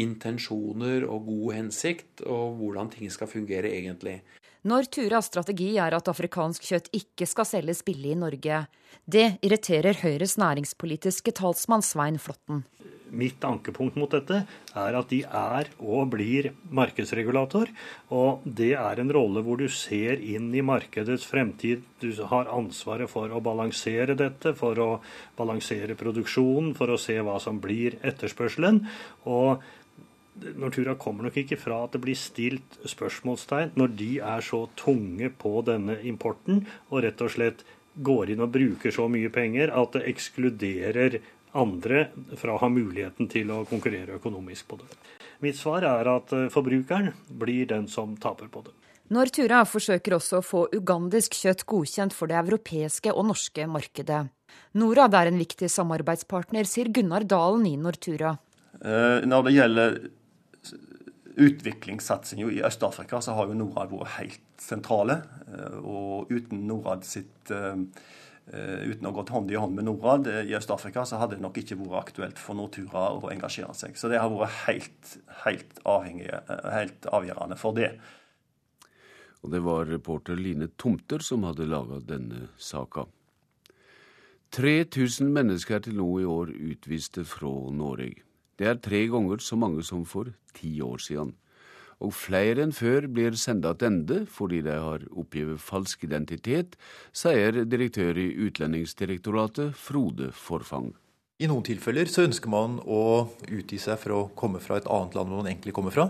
intensjoner og god hensikt, og hvordan ting skal fungere egentlig. Når Turas strategi er at afrikansk kjøtt ikke skal selges billig i Norge, det irriterer Høyres næringspolitiske talsmann Svein Flåtten mitt ankepunkt mot dette er at de er og blir markedsregulator. Og det er en rolle hvor du ser inn i markedets fremtid. Du har ansvaret for å balansere dette, for å balansere produksjonen, for å se hva som blir etterspørselen. Og Nortura kommer nok ikke fra at det blir stilt spørsmålstegn når de er så tunge på denne importen og rett og slett går inn og bruker så mye penger at det ekskluderer andre fra å ha muligheten til å konkurrere økonomisk på det. Mitt svar er at eh, forbrukeren blir den som taper på det. Nortura forsøker også å få ugandisk kjøtt godkjent for det europeiske og norske markedet. Norad er en viktig samarbeidspartner, sier Gunnar Dalen i Nortura. Eh, når det gjelder utviklingssatsing i Øst-Afrika, så har jo Norad vært helt sentrale. Eh, og uten Norad sitt uten å gå hånd i hånd med Norad i Øst-Afrika, så hadde det nok ikke vært aktuelt for Nortura å engasjere seg. Så det har vært helt, helt, avhengig, helt avgjørende for det. Og det var reporter Line Tomter som hadde laga denne saka. 3000 mennesker er til nå i år utviste fra Norge. Det er tre ganger så mange som for ti år siden. Og flere enn før blir sendt tilbake fordi de har oppgitt falsk identitet, sier direktør i Utlendingsdirektoratet, Frode Forfang. I noen tilfeller så ønsker man å utgi seg for å komme fra et annet land hvor man egentlig kommer fra.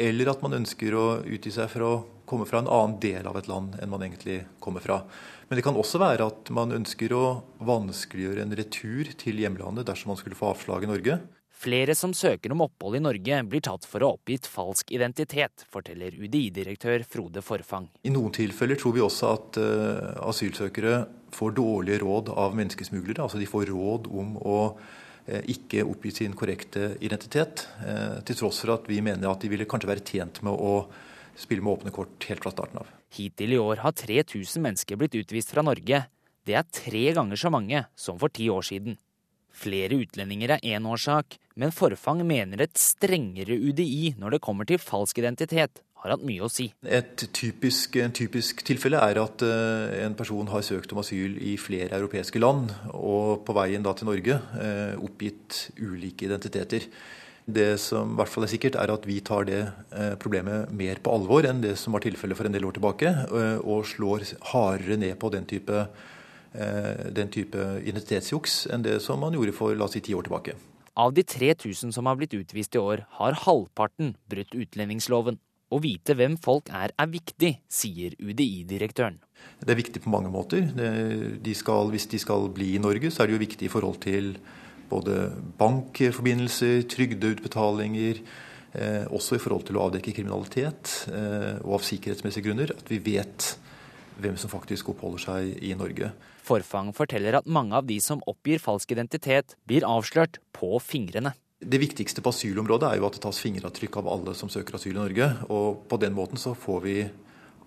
Eller at man ønsker å utgi seg for å komme fra en annen del av et land enn man egentlig kommer fra. Men det kan også være at man ønsker å vanskeliggjøre en retur til hjemlandet dersom man skulle få avslag i Norge. Flere som søker om opphold i Norge, blir tatt for å ha oppgitt falsk identitet, forteller UDI-direktør Frode Forfang. I noen tilfeller tror vi også at uh, asylsøkere får dårlige råd av menneskesmuglere. Altså de får råd om å uh, ikke oppgi sin korrekte identitet, uh, til tross for at vi mener at de ville kanskje være tjent med å spille med åpne kort helt fra starten av. Hittil i år har 3000 mennesker blitt utvist fra Norge. Det er tre ganger så mange som for ti år siden. Flere utlendinger er én årsak, men Forfang mener et strengere UDI når det kommer til falsk identitet, har hatt mye å si. Et typisk, en typisk tilfelle er at uh, en person har søkt om asyl i flere europeiske land, og på veien da til Norge uh, oppgitt ulike identiteter. Det som i hvert fall er sikkert, er at vi tar det uh, problemet mer på alvor enn det som var tilfellet for en del år tilbake, og slår hardere ned på den type den type identitetsjuks enn det som man gjorde for la oss si, ti år tilbake. Av de 3000 som har blitt utvist i år, har halvparten brutt utlendingsloven. Å vite hvem folk er er viktig, sier UDI-direktøren. Det er viktig på mange måter. De skal, hvis de skal bli i Norge, så er det jo viktig i forhold til både bankforbindelser, trygdeutbetalinger, eh, også i forhold til å avdekke kriminalitet, eh, og av sikkerhetsmessige grunner, at vi vet hvem som faktisk oppholder seg i Norge. Forfang forteller at mange av de som oppgir falsk identitet, blir avslørt på fingrene. Det viktigste på asylområdet er jo at det tas fingeravtrykk av alle som søker asyl i Norge. og På den måten så får vi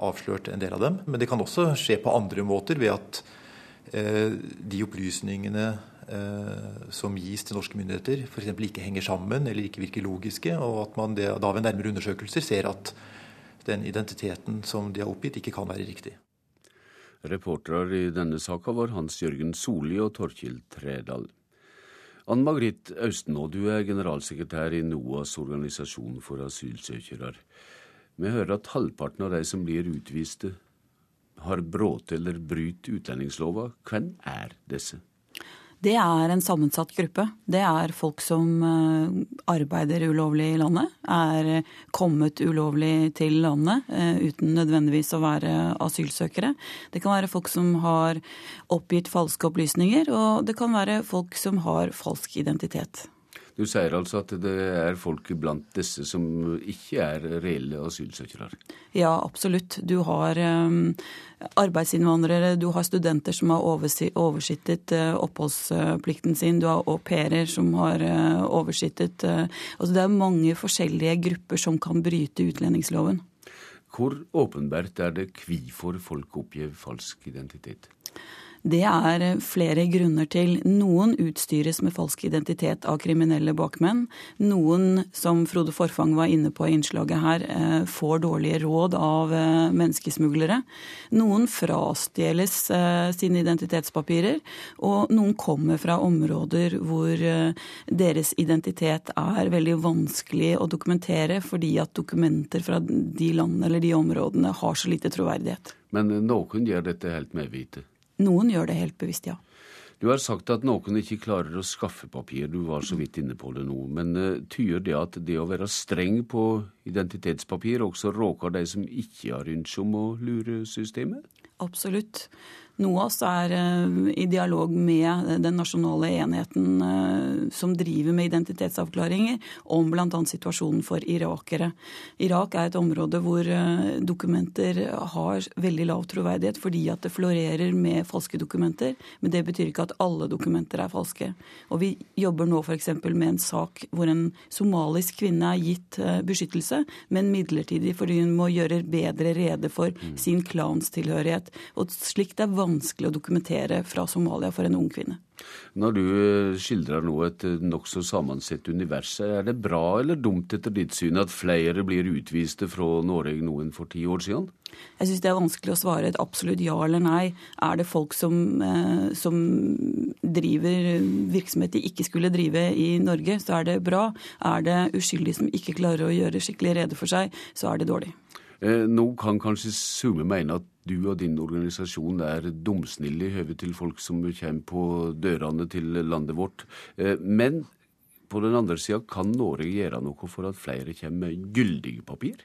avslørt en del av dem. Men det kan også skje på andre måter, ved at eh, de opplysningene eh, som gis til norske myndigheter f.eks. ikke henger sammen eller ikke virker logiske, og at man det, da ved nærmere undersøkelser ser at den identiteten som de har oppgitt, ikke kan være riktig. Reportere i denne saka var Hans Jørgen Solli og Torkil Tredal. Ann Margrit Austenå, du er generalsekretær i NOAS organisasjon for asylsøkere. Vi hører at halvparten av de som blir utviste, har brutt eller bryter utlendingslova. Hvem er disse? Det er en sammensatt gruppe. Det er folk som eh, arbeider ulovlig i landet. Er kommet ulovlig til landet eh, uten nødvendigvis å være asylsøkere. Det kan være folk som har oppgitt falske opplysninger, og det kan være folk som har falsk identitet. Du sier altså at det er folk blant disse som ikke er reelle asylsøkere? Ja, absolutt. Du har um, arbeidsinnvandrere, du har studenter som har oversittet uh, oppholdsplikten sin, du har au pairer som har uh, oversittet uh, Altså det er mange forskjellige grupper som kan bryte utlendingsloven. Hvor åpenbart er det hvorfor folk oppgir falsk identitet? Det er flere grunner til. Noen utstyres med falsk identitet av kriminelle bakmenn. Noen, som Frode Forfang var inne på i innslaget her, eh, får dårlige råd av eh, menneskesmuglere. Noen frastjeles eh, sine identitetspapirer, og noen kommer fra områder hvor deres identitet er veldig vanskelig å dokumentere, fordi at dokumenter fra de landene eller de områdene har så lite troverdighet. Men noen gjør dette helt medvite? Noen gjør det helt bevisst, ja. Du har sagt at noen ikke klarer å skaffe papir, du var så vidt inne på det nå. Men uh, tyder det at det å være streng på identitetspapir også råker de som ikke har ønske om å lure systemet? Absolutt. Noe av oss er uh, i dialog med den nasjonale enheten uh, som driver med identitetsavklaringer, om bl.a. situasjonen for irakere. Irak er et område hvor uh, dokumenter har veldig lav troverdighet fordi at det florerer med falske dokumenter. Men det betyr ikke at alle dokumenter er falske. Og vi jobber nå f.eks. med en sak hvor en somalisk kvinne er gitt beskyttelse, men midlertidig fordi hun må gjøre bedre rede for sin sin klanstilhørighet. Og slikt er vanskelig å dokumentere fra Somalia for en ung kvinne. Når du eh, skildrer nå et eh, nokså sammensett univers, er det bra eller dumt etter ditt syn at flere blir utviste fra Norge nå enn for ti år siden? Jeg syns det er vanskelig å svare et absolutt ja eller nei. Er det folk som, eh, som driver virksomhet de ikke skulle drive i Norge, så er det bra. Er det uskyldige som ikke klarer å gjøre skikkelig rede for seg, så er det dårlig. Nå kan kanskje Sume mene at du og din organisasjon er dumsnille i høve til folk som kommer på dørene til landet vårt. Eh, men på den andre sida, kan Norge gjøre noe for at flere kommer med gyldige papir?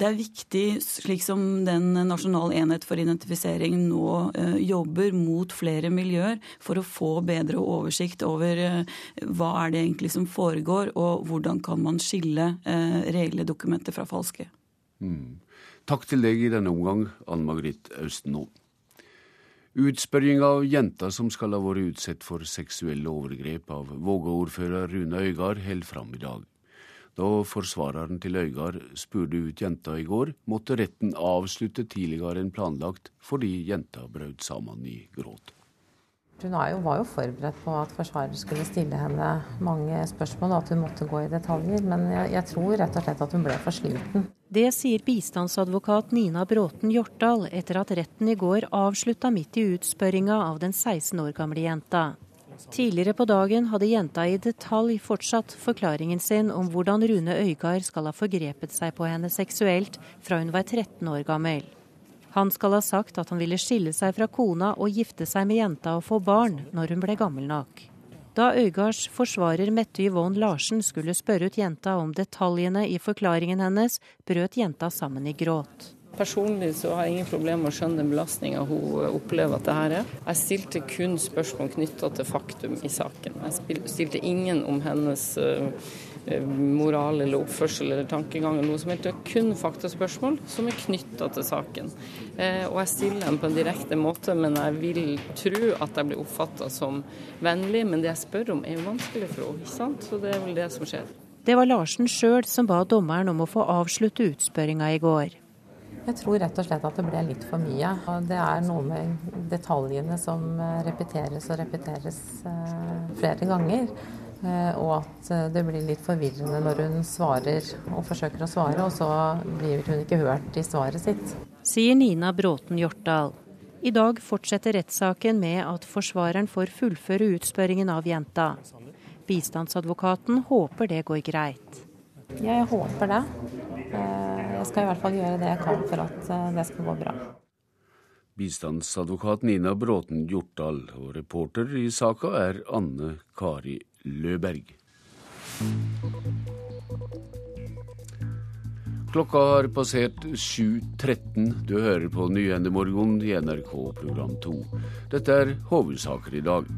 Det er viktig, slik som den Nasjonal enhet for identifisering nå eh, jobber mot flere miljøer, for å få bedre oversikt over eh, hva er det egentlig som foregår, og hvordan kan man skille eh, reelle dokumenter fra falske. Mm. Takk til deg i denne omgang, Anne Margrit Austenå. Utspørring av jenta som skal ha vært utsatt for seksuelle overgrep av Vågå-ordfører Rune Øygard, holder fram i dag. Da forsvareren til Øygard spurte ut jenta i går, måtte retten avslutte tidligere enn planlagt fordi jenta brøt sammen i gråt. Hun var jo, forberedt på at forsvarer skulle stille henne mange spørsmål, og at hun måtte gå i detaljer. Men jeg, jeg tror rett og slett at hun ble for sliten. Det sier bistandsadvokat Nina Bråten Hjortdal etter at retten i går avslutta midt i utspørringa av den 16 år gamle jenta. Tidligere på dagen hadde jenta i detalj fortsatt forklaringen sin om hvordan Rune Øygard skal ha forgrepet seg på henne seksuelt fra hun var 13 år gammel. Han skal ha sagt at han ville skille seg fra kona og gifte seg med jenta og få barn når hun ble gammel nok. Da Øygards forsvarer Mette Yvonne Larsen skulle spørre ut jenta om detaljene i forklaringen hennes, brøt jenta sammen i gråt. Personlig så har jeg ingen problemer med å skjønne den belastninga hun opplever at det her er. Jeg stilte kun spørsmål knytta til faktum i saken. Jeg stilte ingen om hennes uh, Eh, moral eller oppførsel eller tankegang eller noe som helst. Det er kun faktaspørsmål som er knytta til saken. Eh, og jeg stiller dem på en direkte måte, men jeg vil tro at jeg blir oppfatta som vennlig. Men det jeg spør om er jo vanskelig for henne, ikke sant. Så det er vel det som skjer. Det var Larsen sjøl som ba dommeren om å få avslutte utspørringa i går. Jeg tror rett og slett at det ble litt for mye. Og det er noe med detaljene som repeteres og repeteres eh, flere ganger. Eh, og at eh, det blir litt forvirrende når hun svarer og forsøker å svare, og så blir hun ikke hørt i svaret sitt. Sier Nina Bråten Hjortdal. I dag fortsetter rettssaken med at forsvareren får fullføre utspørringen av jenta. Bistandsadvokaten håper det går greit. Jeg håper det. Eh, jeg skal i hvert fall gjøre det jeg kan for at det skal gå bra. Bistandsadvokat Nina Bråten Hjortdal, og reporter i saka er Anne Kari Løberg. Klokka har passert 7.13. Du hører på Nyhendemorgen i NRK program 2. Dette er hovedsaker i dag.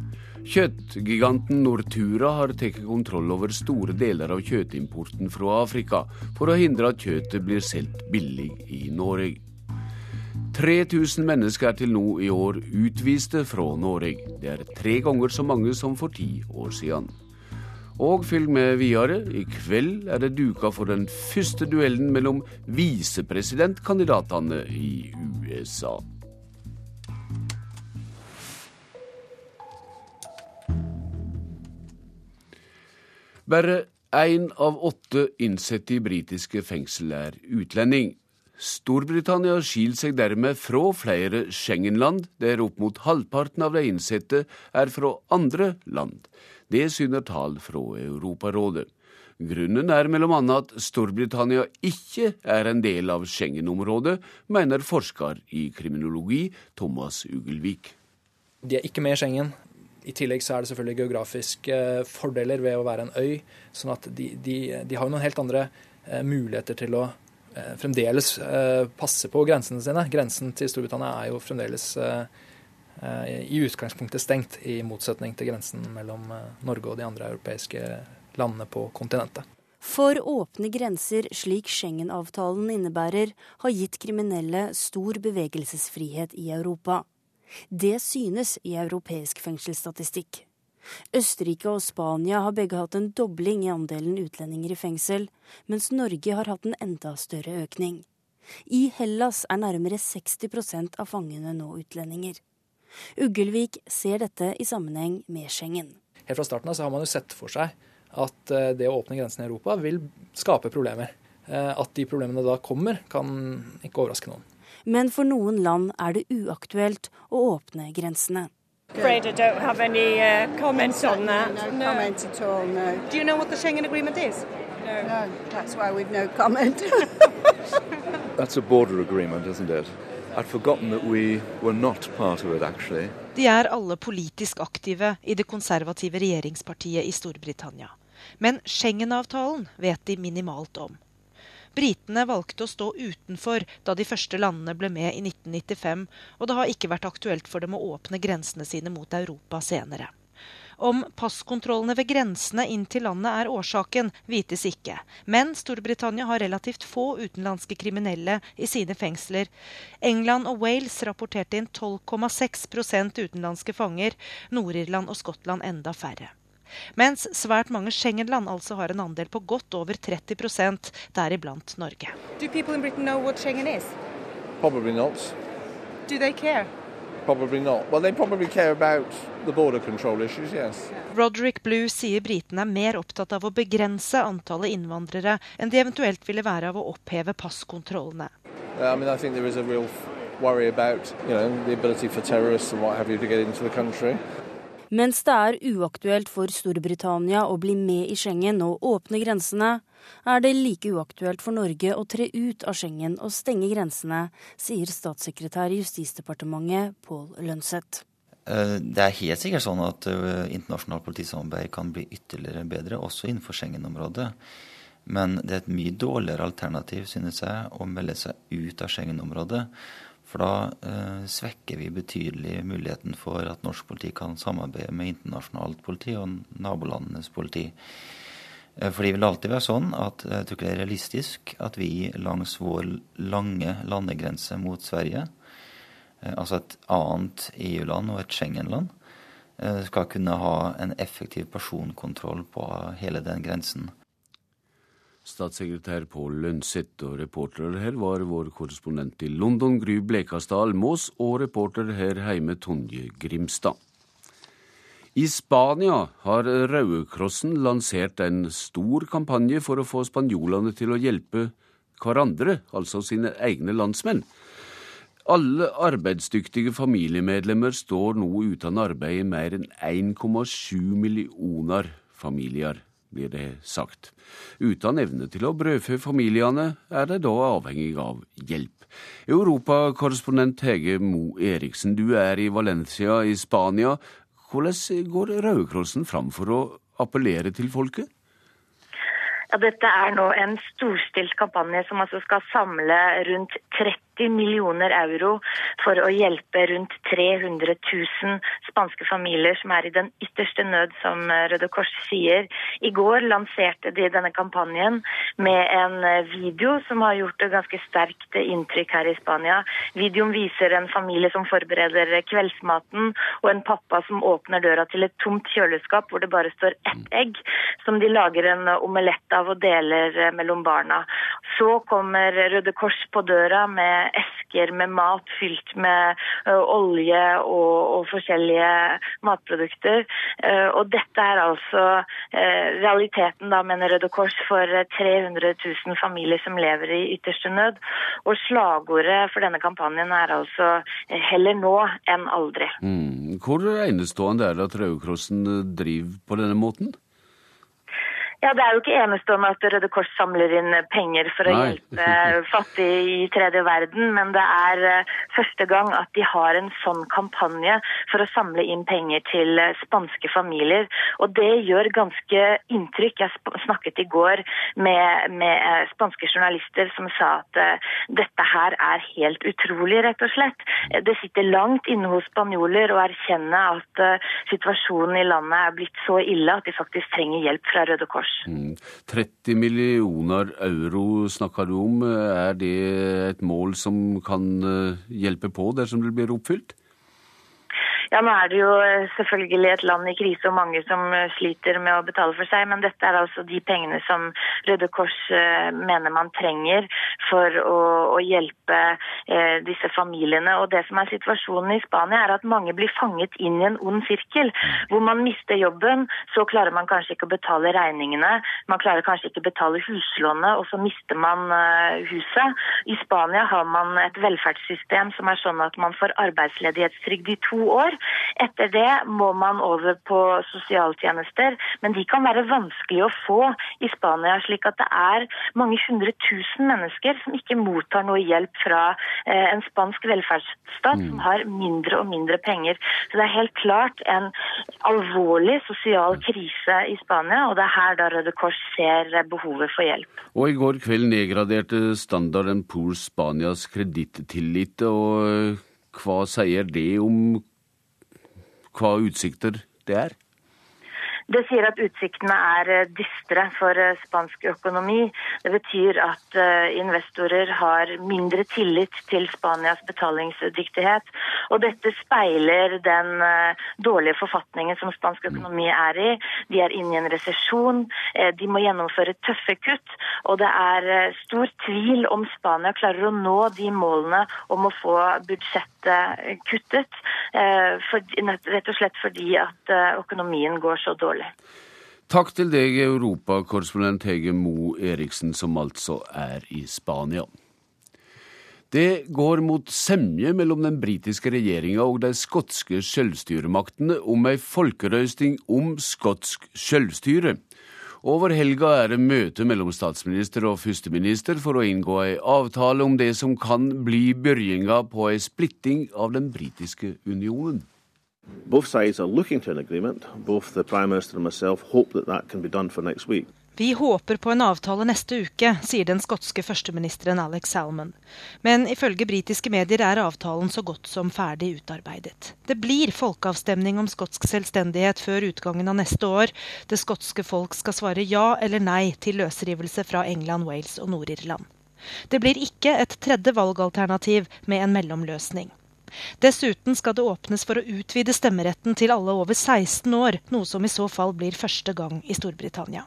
Kjøttgiganten Nortura har tatt kontroll over store deler av kjøttimporten fra Afrika, for å hindre at kjøttet blir solgt billig i Norge. 3000 mennesker er til nå i år utviste fra Norge. Det er tre ganger så mange som for ti år siden. Og følg med videre. I kveld er det duka for den første duellen mellom visepresidentkandidatene i USA. Bare én av åtte innsatte i britiske fengsel er utlending. Storbritannia skiller seg dermed fra flere Schengen-land, der opp mot halvparten av de innsatte er fra andre land. Det syner tall fra Europarådet. Grunnen er mellom annet at Storbritannia ikke er en del av Schengen-området, mener forsker i kriminologi Thomas Ugelvik. De er ikke med i Schengen. I tillegg så er det selvfølgelig geografiske fordeler ved å være en øy. sånn at de, de, de har noen helt andre eh, muligheter til å eh, fremdeles eh, passer på grensene sine. Grensen til Storbritannia er jo fremdeles i utgangspunktet stengt, i motsetning til grensen mellom Norge og de andre europeiske landene på kontinentet. For åpne grenser, slik Schengen-avtalen innebærer, har gitt kriminelle stor bevegelsesfrihet i Europa. Det synes i europeisk fengselsstatistikk. Østerrike og Spania har begge hatt en dobling i andelen utlendinger i fengsel, mens Norge har hatt en enda større økning. I Hellas er nærmere 60% av fangene nå utlendinger. Uggelvik ser dette i sammenheng med Schengen. Helt fra starten av så har man jo sett for seg at eh, det å åpne grensene i Europa vil skape problemer. Eh, at de problemene da kommer, kan ikke overraske noen. Men for noen land er det uaktuelt å åpne grensene. Afraid I don't have any uh, comments on that. No, no comment at all, no. Do you know what the Schengen Agreement is? No. No, that's why we've no comment. that's a border agreement, isn't it? I'd forgotten that we were not part of it, actually. De er alle politisk aktive i det konservative regjeringspartiet i Storbritannia. Men Schengen-avtalen vet de minimalt om. Britene valgte å stå utenfor da de første landene ble med i 1995, og det har ikke vært aktuelt for dem å åpne grensene sine mot Europa senere. Om passkontrollene ved grensene inn til landet er årsaken, vites ikke. Men Storbritannia har relativt få utenlandske kriminelle i sine fengsler. England og Wales rapporterte inn 12,6% utenlandske fanger, Nord-Irland og Skottland enda færre. Mens svært mange Schengen-land altså har en andel på godt over 30% deriblant Norge. Do people in Britain know what Schengen is? Probably not. Do they care? Probably not. Well, they probably care about the border control issues, yes. Roderick Blue sier britene er mer opptatt av å begrense antallet innvandrere enn de eventuelt ville være av å oppheve passkontrollene. I mean, I think there is a real worry about, you know, the ability for terrorists and what have you to get into the country. Mens det er uaktuelt for Storbritannia å bli med i Schengen og åpne grensene, er det like uaktuelt for Norge å tre ut av Schengen og stenge grensene, sier statssekretær i Justisdepartementet Pål Lønseth. Eh, det er helt sikkert sånn at eh, internasjonalt politisamarbeid kan bli ytterligere bedre, også innenfor Schengen-området. Men det er et mye dårligere alternativ, synes jeg, å melde seg ut av Schengen-området. For da eh, svekker vi betydelig muligheten for at norsk politi kan samarbeide med internasjonalt politi og nabolandenes politi. Eh, for det vil alltid være sånn at jeg tror ikke det er realistisk at vi langs vår lange landegrense mot Sverige, eh, altså et annet EU-land og et Schengen-land, eh, skal kunne ha en effektiv personkontroll på hele den grensen. Statssekretær Pål Lønseth og reporter her var vår korrespondent i London, Gry Blekastad Almås, og reporter her hjemme Tonje Grimstad. I Spania har Røde Krossen lansert en stor kampanje for å få spanjolene til å hjelpe hverandre, altså sine egne landsmenn. Alle arbeidsdyktige familiemedlemmer står nå uten arbeid i mer enn 1,7 millioner familier blir det sagt. Uten evne til å brødfø familiene er de da avhengig av hjelp. Europakorrespondent Hege Mo Eriksen, du er i Valencia i Spania. Hvordan går Røde Krossen fram for å appellere til folket? Ja, dette er nå en storstilt kampanje som altså skal samle rundt 30 80 millioner euro for å hjelpe rundt 300 000 spanske familier som er i den ytterste nød, som Røde Kors sier. I går lanserte de denne kampanjen med en video som har gjort et ganske sterkt inntrykk her i Spania. Videoen viser en familie som forbereder kveldsmaten, og en pappa som åpner døra til et tomt kjøleskap hvor det bare står ett egg, som de lager en omelett av og deler mellom barna. Så kommer Røde Kors på døra med esker med mat fylt med olje og, og, forskjellige matprodukter. Og dette er altså realiteten, da, mener Røde Kors, for 300 000 familier som lever i ytterste nød. Og slagordet for denne kampanjen er altså 'heller nå enn aldri'. Mm. Hvor enestående er det at Røde Krossen driver på denne måten? Ja, Det er jo ikke enestående at Røde Kors samler inn penger for å Nei. hjelpe fattige i tredje verden, men det er eh, første gang at de har en sånn kampanje for å samle inn penger til eh, spanske familier. Og det gjør ganske inntrykk. Jeg snakket i går med, med eh, spanske journalister som sa at dette her er helt utrolig, rett og slett. Det sitter langt inne hos spanjoler å erkjenne at situasjonen i landet er blitt så ille at de faktisk trenger hjelp fra Røde Kors. 30 mm. millioner euro snakker du om. Er det et mål som kan eh, hjelpe på dersom det blir oppfylt? Ja, Nå er det jo eh, selvfølgelig et land i krise og mange som eh, sliter med å betale for seg, men dette er altså de pengene som Røde Kors eh, mener man trenger for å, å hjelpe eh, disse familiene. Og Det som er situasjonen i Spania, er at mange blir fanget inn i en ond sirkel. Hvor man mister jobben, så klarer man kanskje ikke å betale regningene. Man klarer kanskje ikke å betale huslånet, og så mister man eh, huset. I Spania har man et velferdssystem som er sånn at man får arbeidsledighetstrygd i to år. Etter det må man over på sosialtjenester, men de kan være vanskelig å få i Spania. slik at det er mange hundre tusen mennesker som ikke mottar noe hjelp fra eh, en spansk velferdsstat mm. som har mindre og mindre penger. Så det er helt klart en alvorlig sosial krise i Spania, og det er her da Røde Kors ser behovet for hjelp. Og i går kveld nedgraderte Standard Poor Spanias kredittillit. og eh, hva sier det om hva utsikter det er? Det sier at utsiktene er eh, dystre for eh, spansk økonomi. Det betyr at eh, investorer har mindre tillit til Spanias betalingsdyktighet. Og dette speiler den dårlige forfatningen som spansk økonomi er i. De er inne i en resesjon, de må gjennomføre tøffe kutt. Og det er stor tvil om Spania klarer å nå de målene om å få budsjettet kuttet. Rett og slett fordi at økonomien går så dårlig alvorlig. Takk til deg, europakorrespondent Hege Mo Eriksen, som altså er i Spania. Det går mot semje mellom den britiske regjeringa og de skotske selvstyremaktene om ei folkerøysting om skotsk selvstyre. Over helga er det møte mellom statsminister og førsteminister for å inngå ei avtale om det som kan bli begynnelsen på ei splitting av den britiske unionen. Both sides are looking to an agreement. Both the Prime Minister and myself hope that that can be done for next week. Vi håper på en avtale neste uke, sier den skotske førsteministeren Alex Salmon. Men ifølge britiske medier er avtalen så godt som ferdig utarbeidet. Det blir folkeavstemning om skotsk selvstendighet før utgangen av neste år. Det skotske folk skal svare ja eller nei til løsrivelse fra England, Wales og Nord-Irland. Det blir ikke et tredje valgalternativ med en mellomløsning. Dessuten skal det åpnes for å utvide stemmeretten til alle over 16 år, noe som i så fall blir første gang i Storbritannia.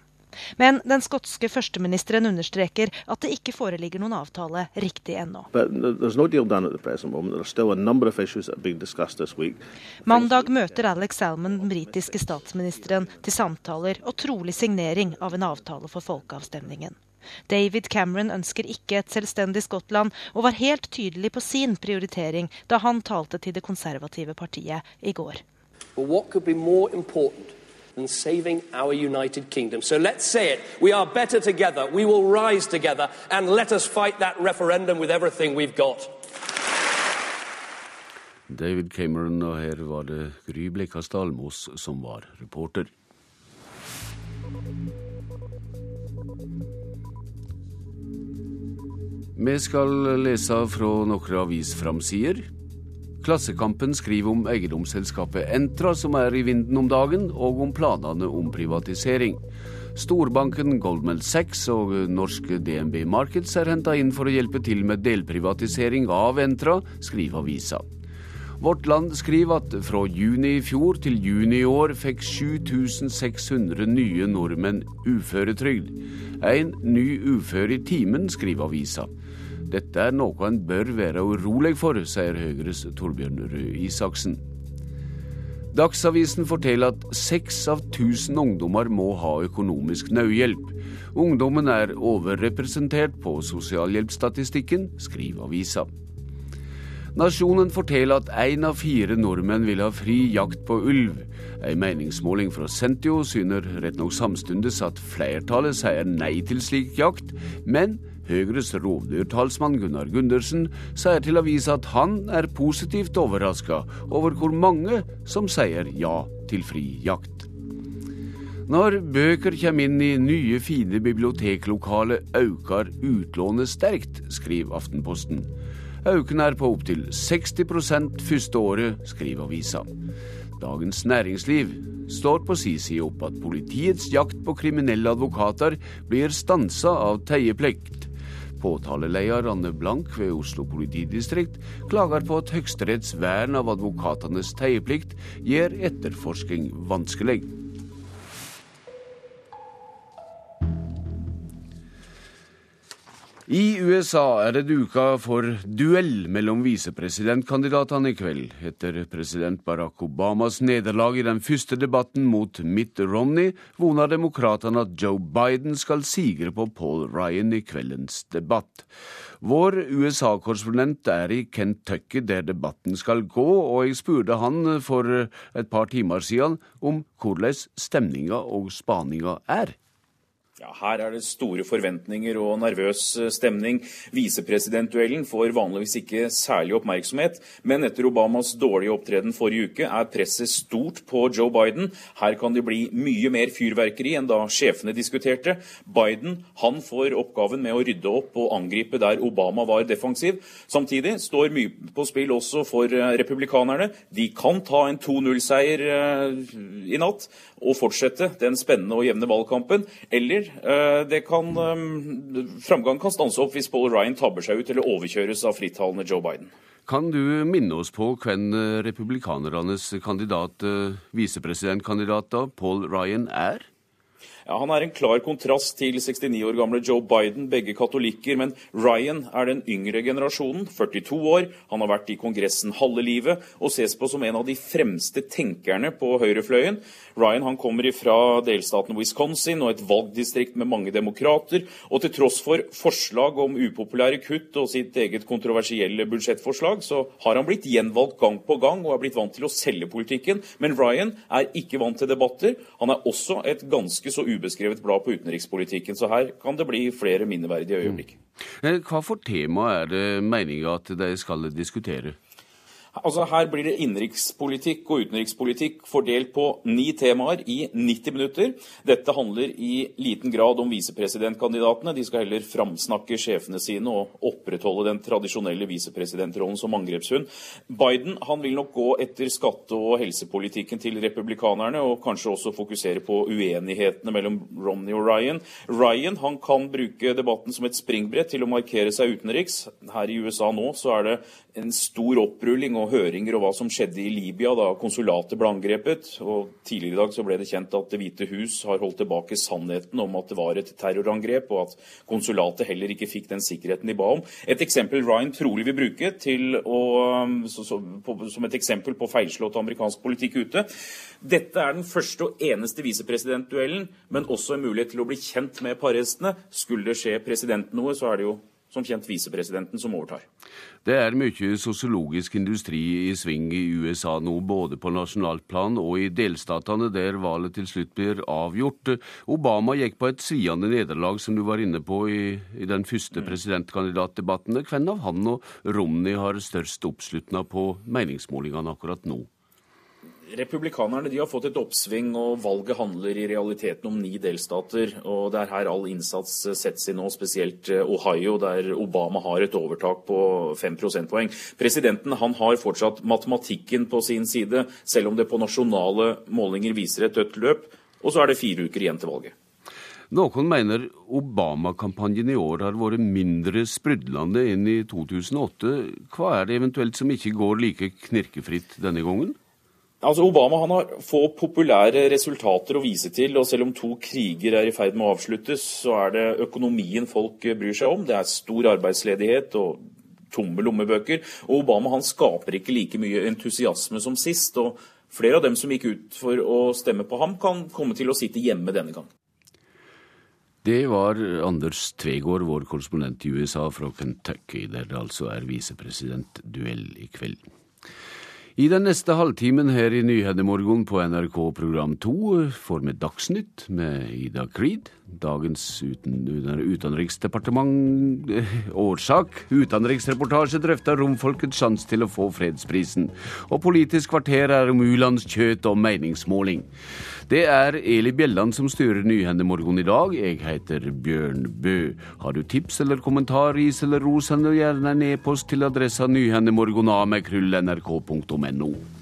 Men den skotske førsteministeren understreker at det ikke foreligger noen avtale riktig ennå. Mandag møter Alex Salmon den britiske statsministeren til samtaler og trolig signering av en avtale for folkeavstemningen. David Cameron ønsker ikke et selvstendig Skottland, og var helt tydelig på sin prioritering da han talte til det konservative partiet i går. than saving our United Kingdom. So let's say it. We are better together. We will rise together. And let us fight that referendum with everything we've got. David Cameron, og her var det Gry Blekastad Almås som var reporter. Vi skal lese fra noen avisframsider. Klassekampen skriver om eiendomsselskapet Entra, som er i vinden om dagen, og om planene om privatisering. Storbanken Goldman Sachs og norske DNB Markets er henta inn for å hjelpe til med delprivatisering av Entra, skriver avisa. Vårt Land skriver at fra juni i fjor til juni i år fikk 7600 nye nordmenn uføretrygd. En ny ufør i timen, skriver avisa. Dette er noe en bør være urolig for, sier Høyres Torbjørn Røe Isaksen. Dagsavisen forteller at seks av tusen ungdommer må ha økonomisk nødhjelp. Ungdommen er overrepresentert på sosialhjelpsstatistikken, skriver avisa. Nasjonen forteller at én av fire nordmenn vil ha fri jakt på ulv. En meningsmåling fra Sentio syner rett nok samtidig at flertallet sier nei til slik jakt, men Høyres rovdyrtalsmann Gunnar Gundersen sier til avisa at han er positivt overraska over hvor mange som sier ja til fri jakt. Når bøker kommer inn i nye, fine biblioteklokale, øker utlånet sterkt, skriver Aftenposten. Øken er på opptil 60% første året, skriver avisa. Dagens Næringsliv står på si side opp at politiets jakt på kriminelle advokater blir stansa av teieplikt. Påtaleleder Anne Blank ved Oslo politidistrikt klager på at Høyesteretts vern av advokatenes teieplikt gjør etterforsking vanskelig. I USA er det duka for duell mellom visepresidentkandidatene i kveld. Etter president Barack Obamas nederlag i den første debatten mot Mitt Romney, voner demokratene at Joe Biden skal sigre på Paul Ryan i kveldens debatt. Vår USA-korrespondent er i Kentucky, der debatten skal gå, og jeg spurte han for et par timer siden om hvordan stemninga og spaninga er. Ja, Her er det store forventninger og nervøs eh, stemning. Visepresidentduellen får vanligvis ikke særlig oppmerksomhet, men etter Obamas dårlige opptreden forrige uke er presset stort på Joe Biden. Her kan det bli mye mer fyrverkeri enn da sjefene diskuterte. Biden han får oppgaven med å rydde opp og angripe der Obama var defensiv. Samtidig står mye på spill også for eh, republikanerne. De kan ta en 2-0-seier eh, i natt og fortsette den spennende og jevne valgkampen. eller kan, eh, framgang kan stanse opp hvis Paul Ryan tabber seg ut eller overkjøres av frittalende Joe Biden. Kan du minne oss på hvem eh, republikanernes kandidat, visepresidentkandidat Paul Ryan er? Ja, Han er en klar kontrast til 69 år gamle Joe Biden, begge katolikker. Men Ryan er den yngre generasjonen, 42 år. Han har vært i Kongressen halve livet og ses på som en av de fremste tenkerne på høyrefløyen. Ryan han kommer fra delstaten Wisconsin og et valgdistrikt med mange demokrater. Og til tross for forslag om upopulære kutt og sitt eget kontroversielle budsjettforslag, så har han blitt gjenvalgt gang på gang og er blitt vant til å selge politikken. Men Ryan er ikke vant til debatter. Han er også et ganske så ubeskrevet blad på utenrikspolitikken. Så her kan det bli flere minneverdige øyeblikk. Mm. Hva for tema er det meninga at de skal diskutere? Altså Her blir det innenrikspolitikk og utenrikspolitikk fordelt på ni temaer i 90 minutter. Dette handler i liten grad om visepresidentkandidatene. De skal heller framsnakke sjefene sine og opprettholde den tradisjonelle visepresidentrollen som angrepshund. Biden han vil nok gå etter skatte- og helsepolitikken til republikanerne, og kanskje også fokusere på uenighetene mellom Romney og Ryan. Ryan han kan bruke debatten som et springbrett til å markere seg utenriks. Her i USA nå så er det en stor opprulling og høringer og hva som skjedde i Libya da konsulatet ble angrepet. Og Tidligere i dag så ble det kjent at Det hvite hus har holdt tilbake sannheten om at det var et terrorangrep, og at konsulatet heller ikke fikk den sikkerheten de ba om. Et eksempel Ryan trolig vil bruke å, så, så, på, som et eksempel på feilslått amerikansk politikk ute. Dette er den første og eneste visepresidentduellen, men også en mulighet til å bli kjent med parhestene. Skulle det skje presidenten noe, så er det jo som kjent visepresidenten som overtar. Det er mye sosiologisk industri i sving i USA nå, både på nasjonalt plan og i delstatene der valget til slutt blir avgjort. Obama gikk på et sviende nederlag, som du var inne på i, i den første mm. presidentkandidatdebatten. Hvem av han og Romney har størst oppslutning på meningsmålingene akkurat nå? Republikanerne de har fått et oppsving, og valget handler i realiteten om ni delstater. og Det er her all innsats settes i nå, spesielt eh, Ohio, der Obama har et overtak på fem prosentpoeng. Presidenten han har fortsatt matematikken på sin side, selv om det på nasjonale målinger viser et dødt løp. Og så er det fire uker igjen til valget. Noen mener Obama-kampanjen i år har vært mindre sprudlende enn i 2008. Hva er det eventuelt som ikke går like knirkefritt denne gangen? Altså Obama har få populære resultater å vise til, og selv om to kriger er i ferd med å avsluttes, så er det økonomien folk bryr seg om. Det er stor arbeidsledighet og tomme lommebøker. Og Obama han skaper ikke like mye entusiasme som sist. og Flere av dem som gikk ut for å stemme på ham, kan komme til å sitte hjemme denne gang. Det var Anders Tvegård, vår korrespondent i USA fra Kentucky, der det altså er visepresidentduell i kveld. I den neste halvtimen her i Nyhetsmorgen på NRK program 2 får vi Dagsnytt med Ida Creed. Dagens uten, utenriksdepartement årsak. Utenriksreportasje drøfter romfolkets sjanse til å få fredsprisen. Og Politisk kvarter er om u-landskjøt og meningsmåling. Det er Eli Bjelland som styrer Nyhendemorgen i dag. Jeg heter Bjørn Bø. Har du tips eller kommentar, ris eller ros, send gjerne en e-post til adressa nyhendemorgoname.krøll.nrk.no.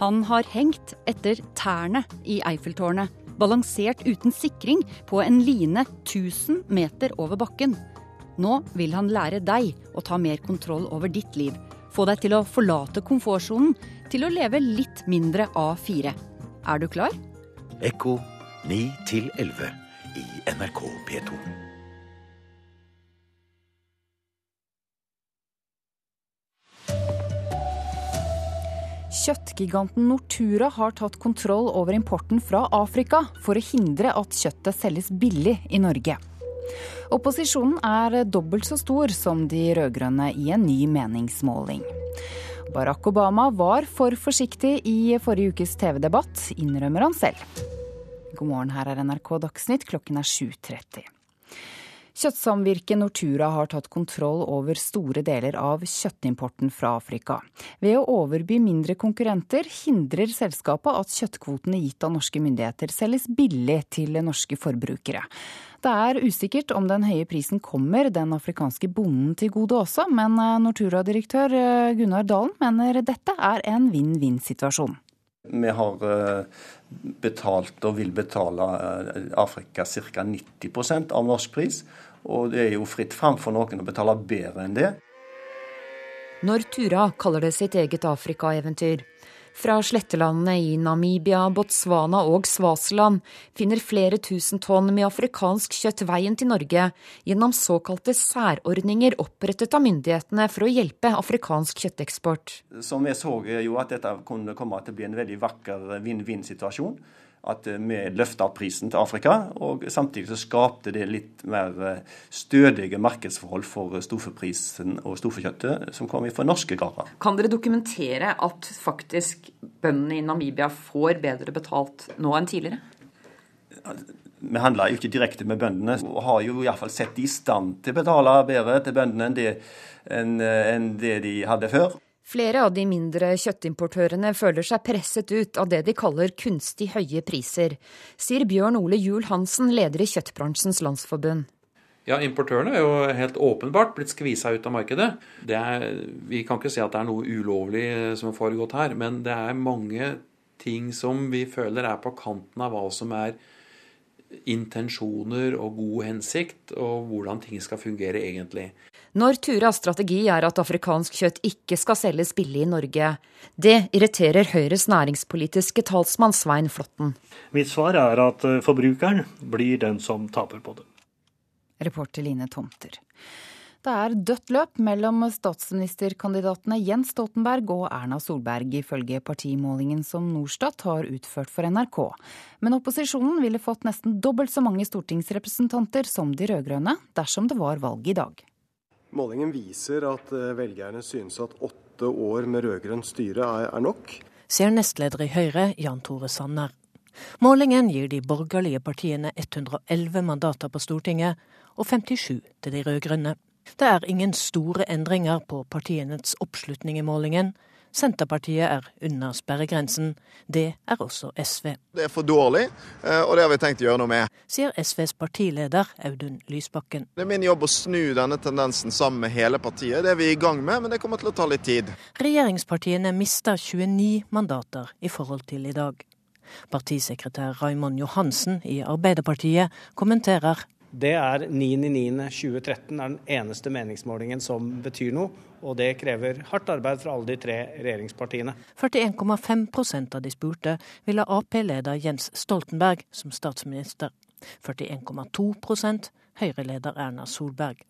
Han har hengt etter tærne i Eiffeltårnet, balansert uten sikring på en line 1000 meter over bakken. Nå vil han lære deg å ta mer kontroll over ditt liv. Få deg til å forlate komfortsonen, til å leve litt mindre A4. Er du klar? Ekko 9 11 i NRK P2. Kjøttgiganten Nortura har tatt kontroll over importen fra Afrika for å hindre at kjøttet selges billig i Norge. Opposisjonen er dobbelt så stor som de rød-grønne i en ny meningsmåling. Barack Obama var for forsiktig i forrige ukes TV-debatt, innrømmer han selv. God morgen, her er NRK Dagsnytt, klokken er 7.30. Kjøttsamvirket Nortura har tatt kontroll over store deler av kjøttimporten fra Afrika. Ved å overby mindre konkurrenter hindrer selskapet at kjøttkvotene gitt av norske myndigheter selges billig til norske forbrukere. Det er usikkert om den høye prisen kommer den afrikanske bonden til gode også, men eh, Nortura-direktør eh, Gunnar Dalen mener dette er en vinn-vinn-situasjon. Vi har eh, betalt og vil betale Afrika ca. 90% av norsk pris. Og det er jo fritt fram for noen å betale bedre enn det. Nortura kaller det sitt eget Afrika-eventyr. Fra slettelandene i Namibia, Botswana og Swaziland finner flere tusen tonn med afrikansk kjøtt veien til Norge gjennom såkalte særordninger opprettet av myndighetene for å hjelpe afrikansk kjøtteksport. Som vi så jo at dette kunne komme til å bli en veldig vakker vinn-vinn-situasjon at eh, vi løfta prisen til Afrika. Og samtidig så skapte det litt mer eh, stødige markedsforhold for storfeprisen og storfekjøttet som kom fra norske gårder. Kan dere dokumentere at faktisk bøndene i Namibia får bedre betalt nå enn tidligere? Vi handler jo ikke direkte med bøndene, og har jo iallfall sett de i stand til å betale bedre til bøndene enn det, eh, enn det de hadde før. Flere av de mindre kjøttimportørene føler seg presset ut av det de kaller kunstig høye priser, sier Bjørn Ole Juel Hansen, leder i Kjøttbransjens Landsforbund. Ja, Importørene er jo helt åpenbart blitt skvisa ut av markedet. Er, vi kan ikke si at det er noe ulovlig som har foregått her, men det er mange ting som vi føler er på kanten av hva som er intensjoner og god hensikt, og hvordan ting skal fungere egentlig. Når Turas strategi er at afrikansk kjøtt ikke skal selges billig i Norge. Det irriterer Høyres næringspolitiske talsmann Svein Flåtten. Mitt svar er at eh, forbrukeren blir den som taper på det. Reporter Line Tomter. Det er dødt løp mellom statsministerkandidatene Jens Stoltenberg og Erna Solberg, ifølge partimålingen som Norstat har utført for NRK. Men opposisjonen ville fått nesten dobbelt så mange stortingsrepresentanter som de rød-grønne dersom det var valg i dag. Målingen viser at eh, velgerne synes at åtte år med rød-grønt styre er, er nok. Sier nestleder i Høyre, Jan Tore Sanner. Målingen gir de borgerlige partiene 111 mandater på Stortinget og 57 til de rød-grønne. Det er ingen store endringer på partienes oppslutning i målingen, Senterpartiet er under sperregrensen. Det er også SV. Det er for dårlig, eh, og det har vi tenkt å gjøre noe med. Sier SVs partileder Audun Lysbakken. Det er min jobb å snu denne tendensen sammen med hele partiet. Det er vi i gang med, men det kommer til å ta litt tid. Regjeringspartiene mister 29 mandater i forhold til i dag. Partisekretær Raimond Johansen i Arbeiderpartiet kommenterer det er 9.9.2013 er den eneste meningsmålingen som betyr noe, og det krever hardt arbeid fra alle de tre regjeringspartiene. 41,5% av de spurte ville Ap-leder Jens Stoltenberg som statsminister. 41,2 Høyre-leder Erna Solberg.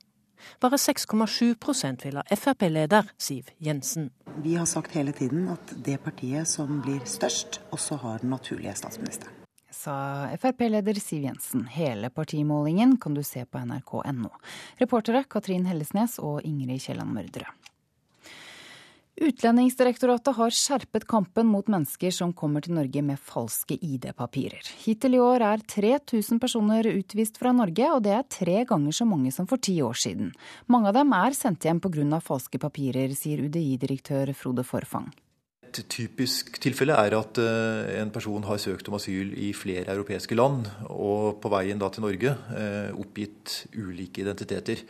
Bare 6,7 vil ha Frp-leder Siv Jensen. Vi har sagt hele tiden at det partiet som blir størst, også har den naturlige statsministeren. Sa Frp-leder Siv Jensen. Hele partimålingen kan du se på nrk.no. Reportere Katrin Hellesnes og Ingrid Kielland Mørdre. Utlendingsdirektoratet har skjerpet kampen mot mennesker som kommer til Norge med falske ID-papirer. Hittil i år er 3000 personer utvist fra Norge, og det er tre ganger så mange som for ti år siden. Mange av dem er sendt hjem pga. falske papirer, sier UDI-direktør Frode Forfang. Et typisk tilfelle er at eh, en person har søkt om asyl i flere europeiske land, og på veien da til Norge eh, oppgitt ulike identiteter.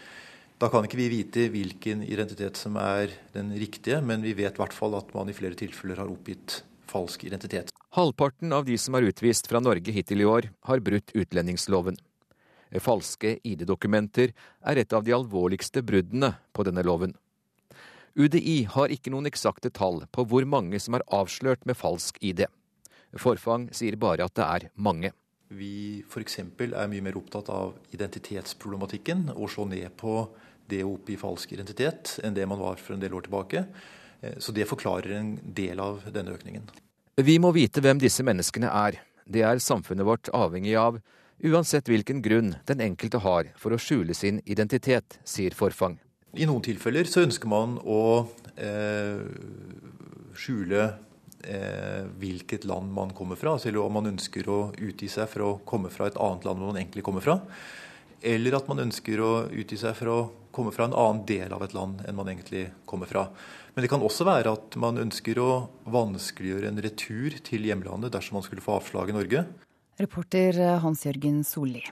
Da kan ikke vi vite hvilken identitet som er den riktige, men vi vet i hvert fall at man i flere tilfeller har oppgitt falsk identitet. Halvparten av de som er utvist fra Norge hittil i år, har brutt utlendingsloven. Falske ID-dokumenter er et av de alvorligste bruddene på denne loven. UDI har ikke noen eksakte tall på hvor mange som er avslørt med falsk ID. Forfang sier bare at det er mange. Vi f.eks. er mye mer opptatt av identitetsproblematikken og slå ned på det å oppgi falsk identitet enn det man var for en del år tilbake. Eh, så det forklarer en del av denne økningen. Vi må vite hvem disse menneskene er. Det er samfunnet vårt avhengig av, uansett hvilken grunn den enkelte har for å skjule sin identitet, sier Forfang. I noen tilfeller så ønsker man å eh, skjule eh, hvilket land man kommer fra, altså, om man ønsker å utgi seg for å komme fra et annet land hvor man egentlig kommer fra. Eller at man ønsker å utgi seg for å komme fra en annen del av et land enn man egentlig kommer fra. Men det kan også være at man ønsker å vanskeliggjøre en retur til hjemlandet dersom man skulle få avslag i Norge. Reporter Hans-Jørgen Solli.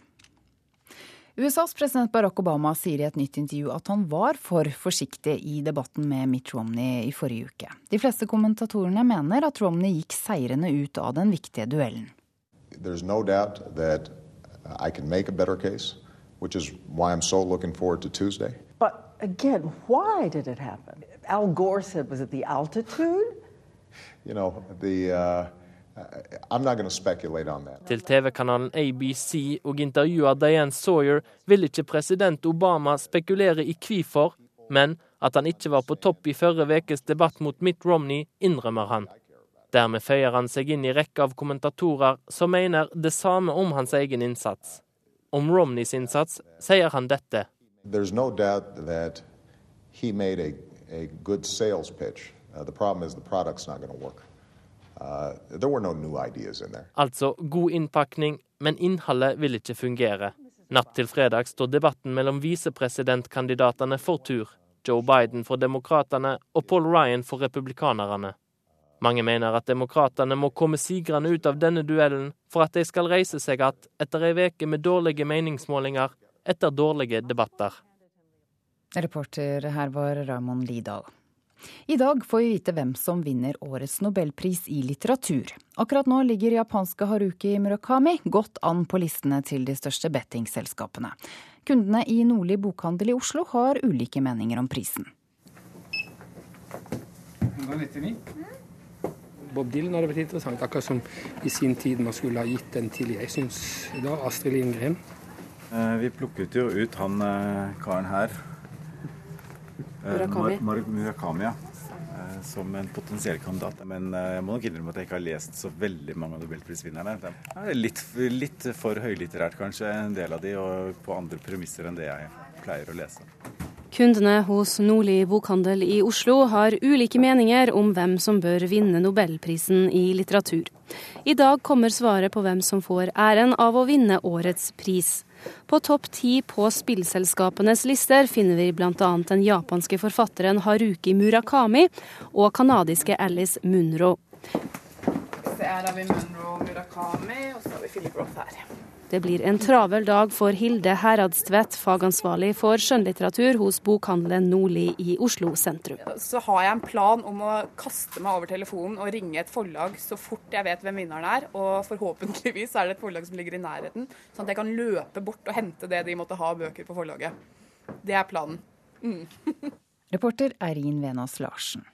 USAs president Barack Obama sier i et nytt intervju at han var for forsiktig i debatten med Mitt Romney i forrige uke. De fleste kommentatorene mener at Romney gikk seirende ut av den viktige duellen. There's no doubt that I can make a better case which is why I'm so looking forward to Tuesday. But again, why did it happen? Al Gore said, was it the altitude? You know, the. Uh, Til TV-kanalen ABC og intervjuer Diane Sawyer vil ikke president Obama spekulere i hvorfor, men at han ikke var på topp i forrige ukes debatt mot Mitt Romney, innrømmer han. Dermed føyer han seg inn i rekka av kommentatorer som mener det samme om hans egen innsats. Om Romneys innsats sier han dette. No a, a good sales pitch. Uh, the problem is the product's not going to work. Altså god innpakning, men innholdet vil ikke fungere. Natt til fredag står debatten mellom visepresidentkandidatene for tur. Joe Biden for demokratene og Paul Ryan for republikanerne. Mange mener at demokratene må komme sigrende ut av denne duellen for at de skal reise seg igjen etter ei uke med dårlige meningsmålinger etter dårlige debatter. Reporter her var Ramon Lidahl. I dag får vi vite hvem som vinner årets nobelpris i litteratur. Akkurat nå ligger japanske Haruki Murakami godt an på listene til de største bettingselskapene. Kundene i Nordli bokhandel i Oslo har ulike meninger om prisen. 199. Bob Dylan hadde vært interessant, akkurat som i sin tid man skulle ha gitt den til jeg syns da Astrid Lindgren. Eh, vi plukket jo ut han eh, karen her. Eh, Murakami. Mar Murakami, ja. Som en potensiell kandidat. Men jeg må nok innrømme at jeg ikke har lest så veldig mange av nobelprisvinnerne. Det er litt, litt for høylitterært kanskje, en del av de, og på andre premisser enn det jeg pleier å lese. Kundene hos Nordli bokhandel i Oslo har ulike meninger om hvem som bør vinne nobelprisen i litteratur. I dag kommer svaret på hvem som får æren av å vinne årets pris. På topp ti på spillselskapenes lister finner vi bl.a. den japanske forfatteren Haruki Murakami og canadiske Alice Munro. Her har vi Munro Murakami, og så har vi Philip Roth her. Det blir en travel dag for Hilde Heradstvedt, fagansvarlig for skjønnlitteratur hos bokhandelen Nordli i Oslo sentrum. Så har jeg en plan om å kaste meg over telefonen og ringe et forlag så fort jeg vet hvem vinneren er. Og forhåpentligvis er det et forlag som ligger i nærheten, sånn at jeg kan løpe bort og hente det de måtte ha av bøker på forlaget. Det er planen. Mm. Reporter Eirin Venås Larsen.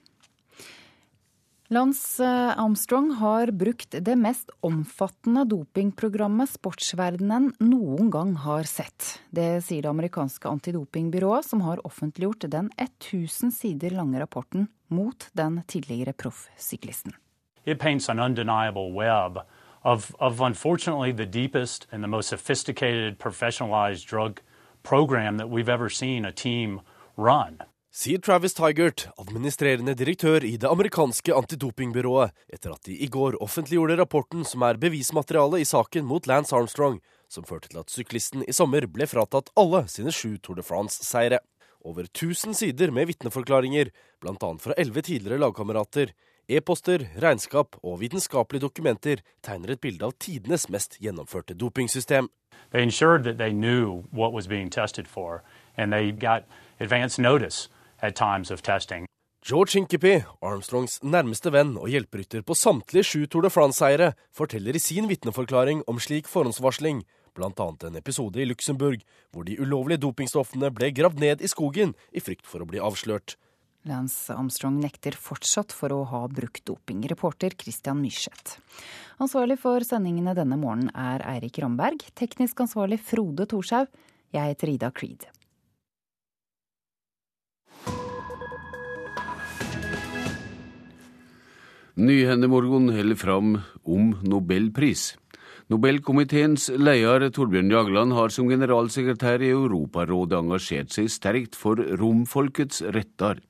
Lance Armstrong har brukt det mest omfattende dopingprogrammet sportsverdenen noen gang har sett. Det sier det amerikanske antidopingbyrået, som har offentliggjort den 1000 sider lange rapporten mot den tidligere proffsyklisten. It paints an undeniable web of, of unfortunately the deepest and the most sophisticated professionalized drug program that we've ever seen a team run sier Travis Tigert, administrerende direktør i det amerikanske antidopingbyrået, etter at de i går offentliggjorde rapporten som er bevismateriale i saken mot Lance Armstrong, som førte til at syklisten i sommer ble fratatt alle sine sju Tour de France-seire. Over 1000 sider med vitneforklaringer, bl.a. fra elleve tidligere lagkamerater, e-poster, regnskap og vitenskapelige dokumenter tegner et bilde av tidenes mest gjennomførte dopingsystem. They ensured that they knew what was being tested for, and they got advance notice at times of testing. George Hinkepy, Armstrongs nærmeste venn og hjelperytter på samtlige sju Tour de France-seiere, forteller i sin vitneforklaring om slik forhåndsvarsling, bl.a. en episode i Luxembourg hvor de ulovlige dopingstoffene ble gravd ned i skogen i frykt for å bli avslørt. Lance Armstrong nekter fortsatt for å ha brukt doping. Reporter Christian Myrseth. Ansvarlig for sendingene denne morgenen er Eirik Ramberg. Teknisk ansvarlig Frode Thorshaug. Jeg heter Ida Creed. Nyhendemorgon holder fram om nobelpris. Nobelkomiteens leder Torbjørn Jagland har som generalsekretær i Europarådet engasjert seg sterkt for romfolkets retter.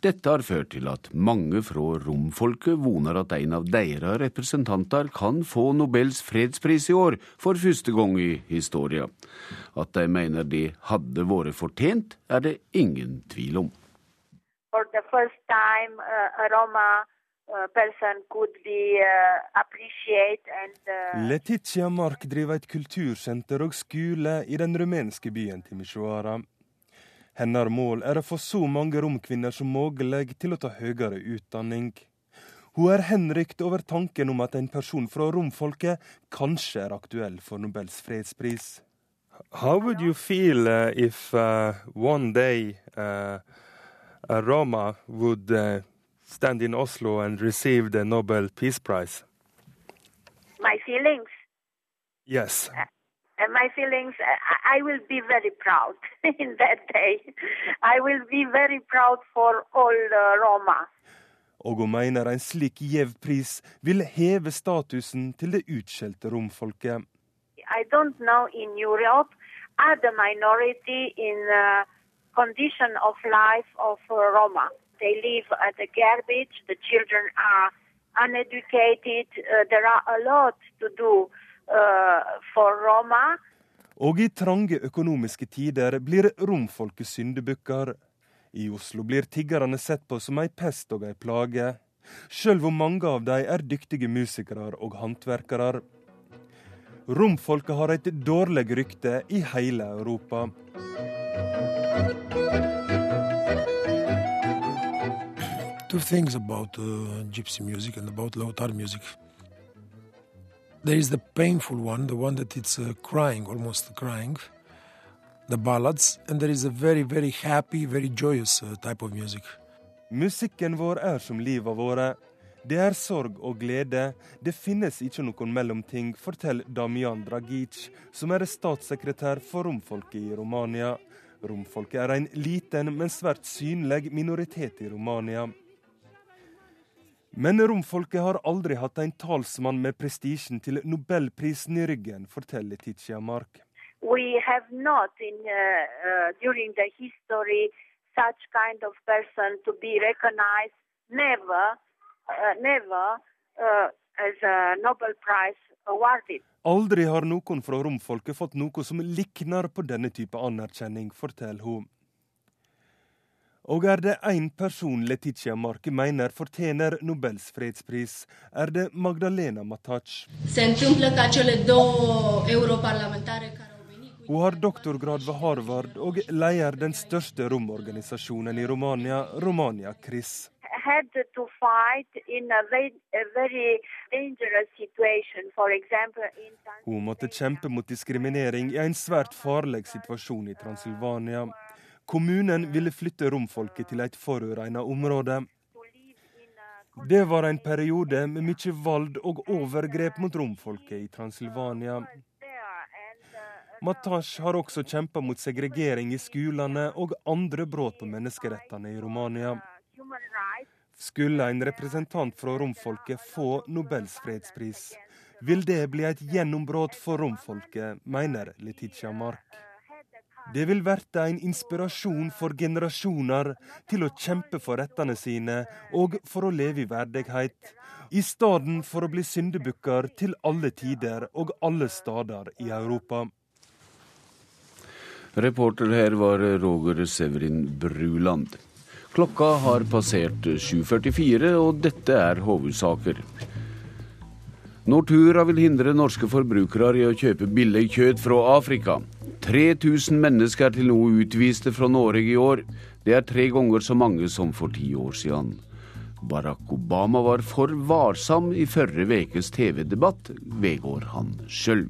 Dette har ført til at mange fra romfolket voner at en av deres representanter kan få Nobels fredspris i år for første gang i historien. At de mener de hadde vært fortjent, er det ingen tvil om. For the first time, uh, Roma Uh, uh, uh, Letizia Mark driver et kultursenter og skole i den rumenske byen Timisoara. Hennes mål er å få så mange romkvinner som mulig til å ta høyere utdanning. Hun er henrykt over tanken om at en person fra romfolket kanskje er aktuell for Nobels fredspris. How would you feel uh, if uh, one day uh, a Roma would uh, stand in Oslo and receive the Nobel Peace Prize? My feelings? Yes. Uh, my feelings, uh, I will be very proud in that day. I will be very proud for all uh, Roma. Og hun mener en slik gjev pris vil heve statusen til det utskjelte romfolket. I don't know in Europe are the minority in uh, condition of life of Roma. They live at the garbage. The children are uneducated. Uh, there are a lot to do uh, for Roma. Og i trange økonomiske tider blir romfolket syndebukker. I Oslo blir tiggerne sett på som ei pest og ei plage, sjøl om mange av dem er dyktige musikere og håndverkere. Romfolket har et dårlig rykte i hele Europa. Two things about uh, gypsy music and about Lautar music. There is the painful one, the one that it's uh, crying, almost crying, the ballads, and there is a very, very happy, very joyous uh, type of music. Musikken vår er som livet våre. Det er sorg og glede. Det finnes ikke noen mellomting, forteller Damian Dragic, som er statssekretær for romfolket i Romania. Romfolket er en liten, men svært synlig minoritet i Romania. Men romfolket har aldri hatt en talsmann med prestisjen til nobelprisen i ryggen, forteller Titia Mark. We have not in, uh, uh, during the history such kind of person to be recognized never, uh, never as a Nobel Prize awarded. Aldri har noen fra romfolket fått noe som likner på denne type anerkjenning, forteller hun. Og er det én person Letitia Marke mener fortjener Nobels fredspris, er det Magdalena Matac. Hun har doktorgrad ved Harvard og leder den største romorganisasjonen i Romania, Romania CRIS. Hun måtte kjempe mot diskriminering i en svært farlig situasjon i Transilvania. Kommunen ville flytte romfolket til et forurensa område. Det var en periode med mye vold og overgrep mot romfolket i Transilvania. Matash har også kjempa mot segregering i skolene og andre brudd på menneskerettene i Romania. Skulle en representant fra romfolket få Nobels fredspris, vil det bli et gjennombrudd for romfolket, mener Letitia Mark. Det vil verte en inspirasjon for generasjoner til å kjempe for rettene sine og for å leve i verdighet, i stedet for å bli syndebukker til alle tider og alle steder i Europa. Reporter her var Roger Severin Bruland. Klokka har passert 7.44, og dette er hovedsaker. Nortura vil hindre norske forbrukere i å kjøpe billig kjøtt fra Afrika. 3000 mennesker er til nå utviste fra Norge i år. Det er tre ganger så mange som for ti år siden. Barack Obama var for varsom i forrige ukes TV-debatt, vedgår han sjøl.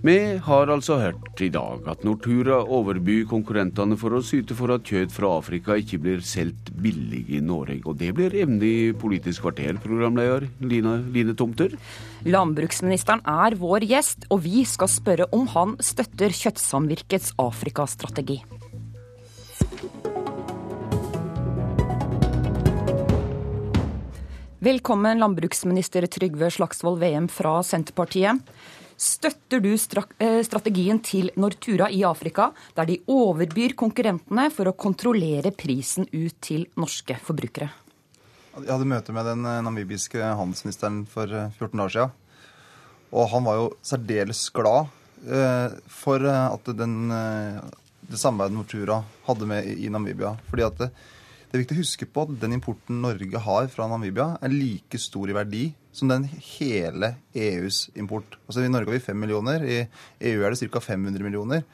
Vi har altså hørt i dag at Nortura overbyr konkurrentene for å syte for at kjøtt fra Afrika ikke blir solgt billig i Norge. Og det blir evne i Politisk kvarter, programleder Line, Line Tomter. Landbruksministeren er vår gjest, og vi skal spørre om han støtter Kjøttsamvirkets Afrikastrategi. Velkommen, landbruksminister Trygve Slagsvold Veum fra Senterpartiet. Støtter du eh, strategien til Nortura i Afrika, der de overbyr konkurrentene for å kontrollere prisen ut til norske forbrukere? Jeg hadde møte med den eh, namibiske handelsministeren for 14 eh, dager siden. Og han var jo særdeles glad for at den, det samarbeidet Nortura hadde med i Namibia. Fordi at det, er viktig å huske på at den importen Norge har fra Namibia, er like stor i verdi som den hele EUs import. Altså I Norge har vi 5 millioner, i EU er det ca. 500 millioner.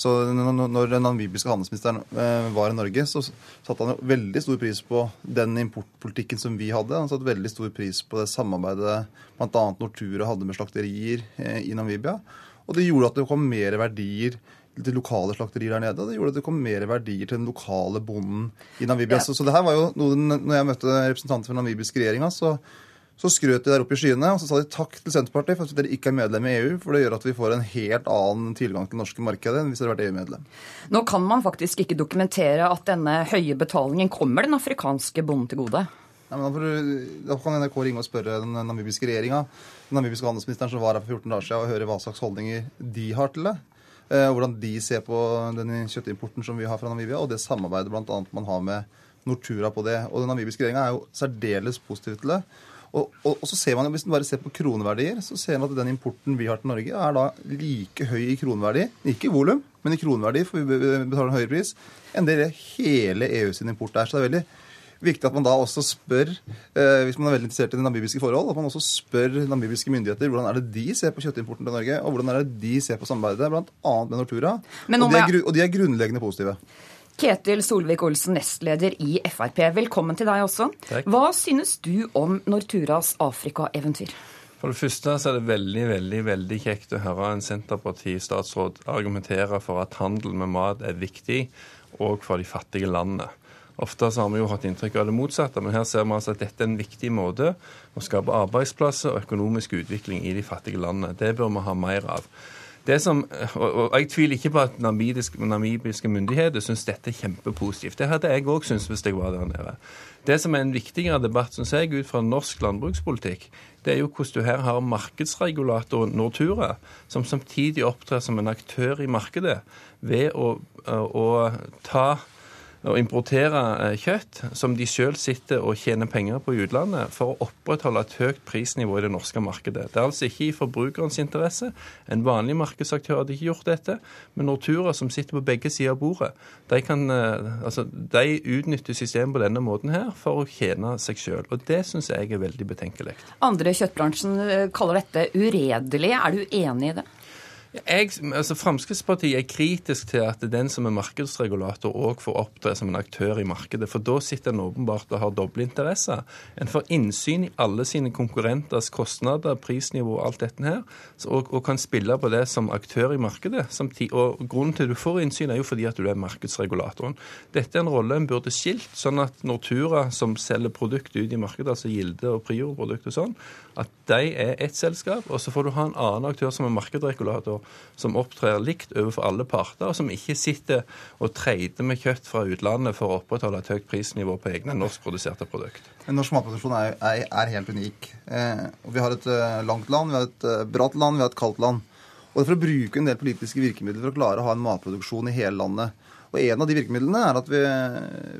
Så når den namibiske handelsministeren eh, var i Norge, så satte han veldig stor pris på den importpolitikken som vi hadde. Han satte veldig stor pris på det samarbeidet bl.a. Nortura hadde med slakterier eh, i Namibia. Og det gjorde at det kom mer verdier til lokale slakterier der nede. Det gjorde at det kom mer verdier til den lokale bonden i Namibia. Ja. Så, så, det her var jo noe, når jeg møtte representanter for den namibiske regjeringa, så så skrøt de der opp i skyene og så sa de takk til Senterpartiet for at dere ikke er medlem i EU, for det gjør at vi får en helt annen tilgang til det norske markedet enn hvis dere hadde vært EU-medlem. Nå kan man faktisk ikke dokumentere at denne høye betalingen kommer den afrikanske bonden til gode. Nei, men Da kan NRK ringe og spørre den namibiske regjeringa, den namibiske handelsministeren som var her for 14 dager siden, og høre hva slags holdninger de har til det. Eh, hvordan de ser på den kjøttimporten som vi har fra Namibia, og det samarbeidet bl.a. man har med Nortura på det. Og Den namibiske regjeringa er jo særdeles positiv til det. Og, og, og, så ser man, Hvis man bare ser på kroneverdier, så ser man at den importen vi har til Norge, er da like høy i kroneverdi, ikke i volum, men i kroneverdi, for vi betaler en høyere pris, enn det hele EU sin import er. Så det er veldig viktig at man da også spør, eh, hvis man er veldig interessert i de namibiske forhold, at man også spør namibiske myndigheter hvordan er det de ser på kjøttimporten til Norge, og hvordan er det de ser på samarbeidet, bl.a. med Nortura. Og de, er, og de er grunnleggende positive. Ketil Solvik-Olsen, nestleder i Frp, velkommen til deg også. Takk. Hva synes du om Norturas Afrika-eventyr? For det første så er det veldig veldig, veldig kjekt å høre en Senterparti-statsråd argumentere for at handel med mat er viktig, òg for de fattige landene. Ofte har vi jo hatt inntrykk av det motsatte, men her ser vi altså at dette er en viktig måte å skape arbeidsplasser og økonomisk utvikling i de fattige landene. Det bør vi ha mer av. Det som, og Jeg tviler ikke på at namibiske myndigheter syns dette er kjempepositivt. Det hadde jeg òg syntes hvis jeg var der nede. Det som er en viktigere debatt, syns jeg, ut fra norsk landbrukspolitikk, det er jo hvordan du her har markedsregulator Nortura, som samtidig opptrer som en aktør i markedet ved å, å ta å importere eh, kjøtt som de selv sitter og tjener penger på i utlandet, for å opprettholde et høyt prisnivå i det norske markedet. Det er altså ikke i forbrukerens interesse. En vanlig markedsaktør hadde ikke gjort dette. Men Nortura, som sitter på begge sider av bordet, de, kan, eh, altså, de utnytter systemet på denne måten her for å tjene seg sjøl. Og det syns jeg er veldig betenkelig. Andre i kjøttbransjen eh, kaller dette uredelig. Er du enig i det? Jeg, altså Fremskrittspartiet er kritisk til at den som er markedsregulator òg får opptre som en aktør i markedet. For da sitter en åpenbart og har doble interesser. En får innsyn i alle sine konkurrenters kostnader, prisnivå og alt dette her, og, og kan spille på det som aktør i markedet. Samtidig, og Grunnen til at du får innsyn, er jo fordi at du er markedsregulatoren. Dette er en rolle en burde skilt, sånn at Nortura, som selger produkt ut i markedet, altså Gilde og Prior-produkt og sånn, at de er ett selskap, og så får du ha en annen aktør som er markedsregulator, som opptrer likt overfor alle parter, og som ikke sitter og trader med kjøtt fra utlandet for å opprettholde et høyt prisnivå på egne norskproduserte produkt. Norsk matproduksjon er, er, er, helt unik. Eh, og vi har et uh, langt land, vi har et uh, bratt land, vi har et kaldt land. Og For å bruke en del politiske virkemidler for å klare å ha en matproduksjon i hele landet, og En av de virkemidlene er at vi,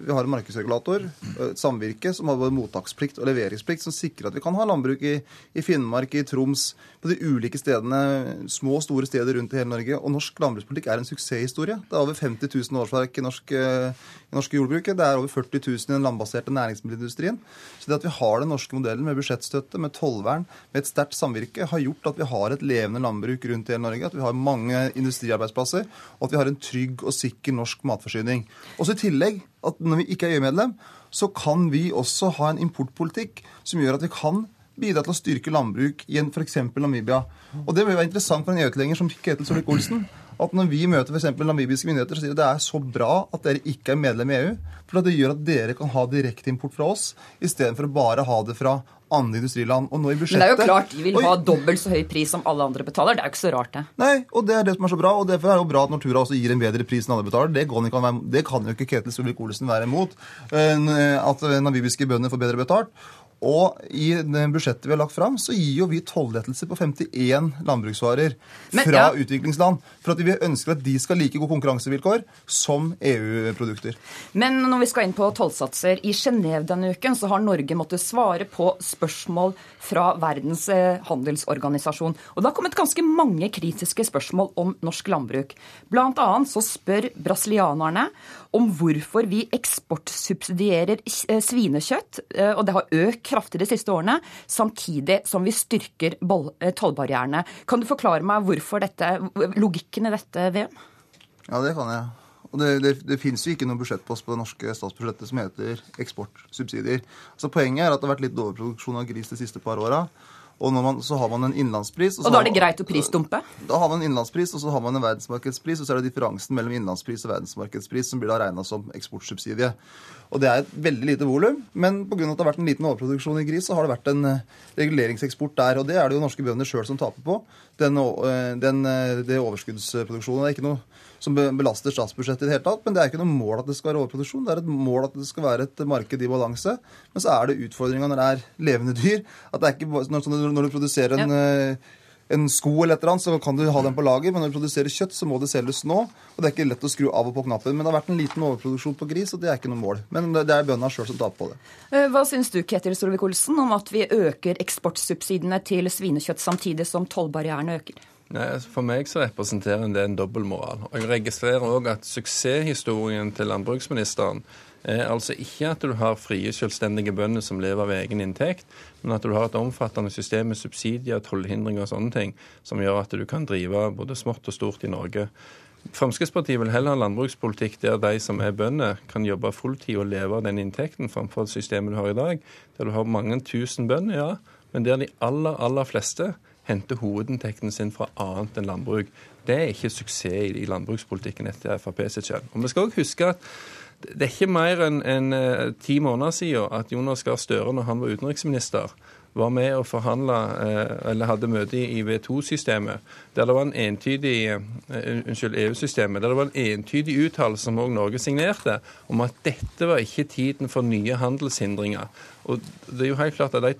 vi har en markedsregulator, et samvirke, som har både mottaksplikt og leveringsplikt, som sikrer at vi kan ha landbruk i, i, Finnmark, i Troms, på de ulike stedene, små og store steder rundt i hele Norge. Og norsk landbrukspolitikk er en suksesshistorie. Det er over 50 000 årsverk i norsk, i norsk jordbruk. Det er over 40 000 i den landbaserte næringsmiddelindustrien. Så det at vi har den norske modellen med budsjettstøtte, med tollvern, med et sterkt samvirke, har gjort at vi har et levende landbruk rundt i hele Norge, at vi har mange industriarbeidsplasser, og at vi har en trygg og sikker norsk norsk matforsyning. Også i tillegg at når vi ikke er EU-medlem, så kan vi også ha en importpolitikk som gjør at vi kan bidra til å styrke landbruk i f.eks. Namibia. Og Det vil være interessant for en EU-tilhenger som Ketil Solvik-Olsen at når vi møter f.eks. namibiske myndigheter, så sier de at det er så bra at dere ikke er medlem i EU. For det gjør at dere kan ha direkteimport fra oss, istedenfor å bare ha det fra andre industriland. Og nå i budsjettet... Men det er jo klart de vil ha dobbelt så høy pris som alle andre betaler. Det er jo ikke så rart, det. Nei, og det er det som er så bra. Og derfor er det jo bra at Nortura også gir en bedre pris enn alle betaler. Det kan, være, det kan jo ikke Ketil Solvik-Olsen være imot. At namibiske bønder får bedre betalt. Og i det budsjettet vi har lagt fram, så gir jo vi tollettelser på 51 landbruksvarer Men, fra ja. utviklingsland. For at vi ønsker at de skal like gode konkurransevilkår som EU-produkter. Men når vi skal inn på tollsatser I Genéve denne uken så har Norge måttet svare på spørsmål fra Verdens eh, handelsorganisasjon. Og det har kommet ganske mange kritiske spørsmål om norsk landbruk. Blant annet så spør brasilianerne om hvorfor vi eksportsubsidierer eh, svinekjøtt, eh, og det har økt kraftig de siste årene, samtidig som vi styrker eh, tollbarrierene. Kan du forklare meg dette, logikken i dette, VM? Ja, det kan jeg. Og Det, det, det fins jo ikke noen budsjettpost på det norske statsbudsjettet som heter eksportsubsidier. Altså Poenget er at det har vært litt overproduksjon av gris de siste par åra. Og man, så har man en innlandspris. Og, og da er det greit å prisdumpe? Da har man en innlandspris, og så har man en verdensmarkedspris. Og så er det differansen mellom innlandspris og verdensmarkedspris som blir da regna som eksportsubsidie. Og det er et veldig lite volum, men pga. at det har vært en liten overproduksjon i gris, så har det vært en eh, reguleringseksport der. Og det er det jo norske bønder sjøl som taper på. Den, eh, den, eh, det overskuddsproduksjonen. Det er ikke noe som belaster statsbudsjettet i det hele tatt. Men det er ikke noe mål at det skal være overproduksjon. Det er et mål at det skal være et marked i balanse. Men så er det utfordringa når det er levende dyr. At det er ikke når, når du produserer en ja eh, en sko eller et eller annet, så kan du ha den på lager. Men når du produserer kjøtt, så må det selges nå. Og det er ikke lett å skru av og på knappen. Men det har vært en liten overproduksjon på gris, og det er ikke noe mål. Men det er bøndene sjøl som taper på det. Eh, hva syns du, Ketil Solvik-Olsen, om at vi øker eksportsubsidiene til svinekjøtt samtidig som tollbarrierene øker? Nei, altså, For meg så representerer det en dobbeltmoral. Og jeg registrerer òg at suksesshistorien til landbruksministeren er altså ikke at du har frie, selvstendige bønder som lever av egen inntekt, men at du har et omfattende system med subsidier, tollhindringer og sånne ting, som gjør at du kan drive både smått og stort i Norge. Fremskrittspartiet vil heller ha landbrukspolitikk der de som er bønder, kan jobbe fulltid og leve av den inntekten, framfor systemet du har i dag, der du har mange tusen bønder, ja, men der de aller, aller fleste henter hovedinntekten sin fra annet enn landbruk. Det er ikke suksess i landbrukspolitikken etter Frp sitt kjønn. Og vi skal også huske at det er ikke mer enn en, eh, ti måneder siden at Jonas Gahr Støre, når han var utenriksminister, var med og forhandla, eh, eller hadde møte i V2-systemet, der det var en entydig eh, unnskyld, EU-systemet, der det var en entydig uttalelse som òg Norge signerte, om at dette var ikke tiden for nye handelshindringer. Og det er jo helt klart at De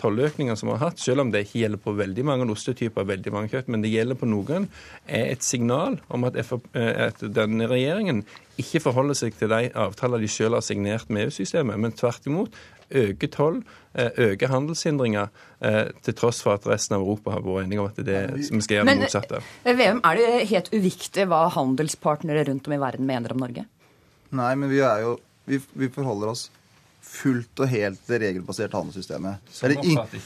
tolløkningene som vi har hatt, selv om det ikke gjelder på veldig mange ostetyper, veldig mange kjøtt, men det gjelder på noen, er et signal om at, at denne regjeringen ikke forholder seg til de avtaler de selv har signert med EU-systemet, men tvert imot øke toll, eh, øke handelshindringer, eh, til tross for at resten av Europa har vært enige om at det er det vi skal gjøre det motsatte. Men eh, VM, er det helt uviktig hva handelspartnere rundt om i verden mener om Norge? Nei, men vi er jo Vi, vi forholder oss fullt og helt det regelbaserte handelssystemet. Det er det,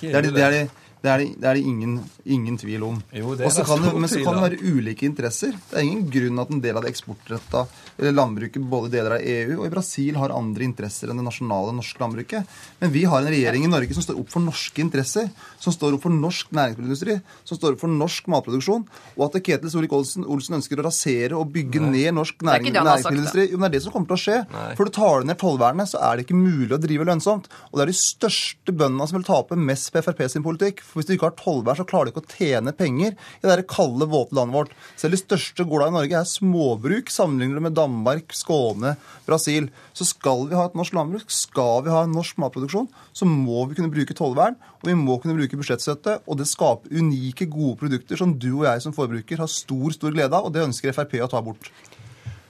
det, er det, det, er det Det er det, det, er det ingen, ingen, tvil om. Jo, det er Også kan det, men så kan det være ulike interesser. Det er ingen grunn at en del av det eksportretta landbruket både deler av EU og i Brasil har andre interesser enn det nasjonale norske landbruket. Men vi har en regjering i Norge som står opp for norske interesser, som står opp for norsk næringsmiddelindustri, som står opp for norsk matproduksjon. Og at Ketil Solvik-Olsen ønsker å rasere og bygge Nei. ned norsk næring, næringsmiddelindustri Jo, men det er det som kommer til å skje. Nei. For du tar ned tollvernet, så er det ikke mulig å drive lønnsomt. Og det er de største bøndene som vil tape mest på Frp sin politikk. For hvis du ikke har tollvern, så klarer du ikke å tjene penger i det kalde, våte landet vårt. Selv de største gårda i Norge er småbruk. Sammenligner du med Danmark, Skåne, Brasil. Så skal vi ha et norsk landbruk, skal vi ha en norsk matproduksjon, så må vi kunne bruke tollvern, og vi må kunne bruke budsjettstøtte. Og det skaper unike, gode produkter som du og jeg som forbruker har stor, stor glede av, og det ønsker Frp å ta bort.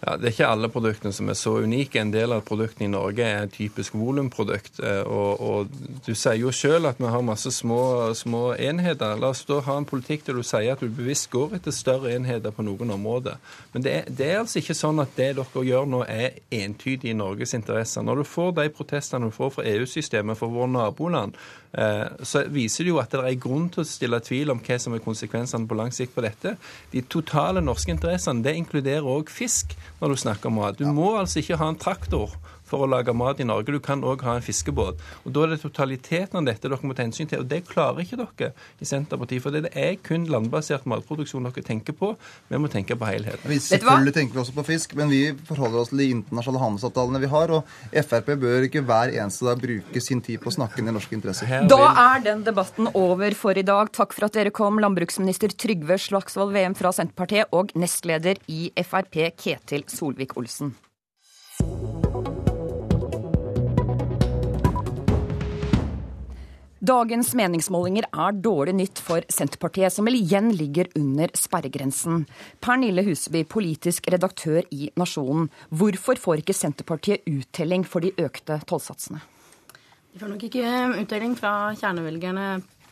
Ja, Det er ikke alle produktene som er så unike. En del av produktene i Norge er typisk volumprodukt. Eh, og, og, du sier jo selv at vi har masse små, små, enheter. La oss da ha en politikk der du sier at du bevisst går etter større enheter på noen områder. Men det, det er altså ikke sånn at det dere gjør nå er entydig i Norges interesser. Når du får de protestene du får fra EU-systemet, fra våre naboland, så viser det jo at det er grunn til å stille tvil om hva som er konsekvensene på lang sikt på dette. De totale norske interessene det inkluderer òg fisk når du snakker om mat. Du må altså ikke ha en traktor for å lage mat i Norge. Du kan òg ha en fiskebåt. Og Da er det totaliteten av dette dere må ta hensyn til. Og det klarer ikke dere i Senterpartiet. For det er kun landbasert matproduksjon dere tenker på. Vi må tenke på helheten. Vi selvfølgelig tenker vi også på fisk, men vi forholder oss til de internasjonale handelsavtalene vi har. Og Frp bør ikke hver eneste dag bruke sin tid på å snakke ned norske interesser. Da er den debatten over for i dag. Takk for at dere kom, landbruksminister Trygve Slagsvold VM fra Senterpartiet og nestleder i Frp Ketil Solvik-Olsen. Dagens meningsmålinger er dårlig nytt for Senterpartiet, som igjen ligger under sperregrensen. Pernille Huseby, politisk redaktør i Nasjonen. Hvorfor får ikke Senterpartiet uttelling for de økte tollsatsene? De får nok ikke uttelling fra kjernevelgerne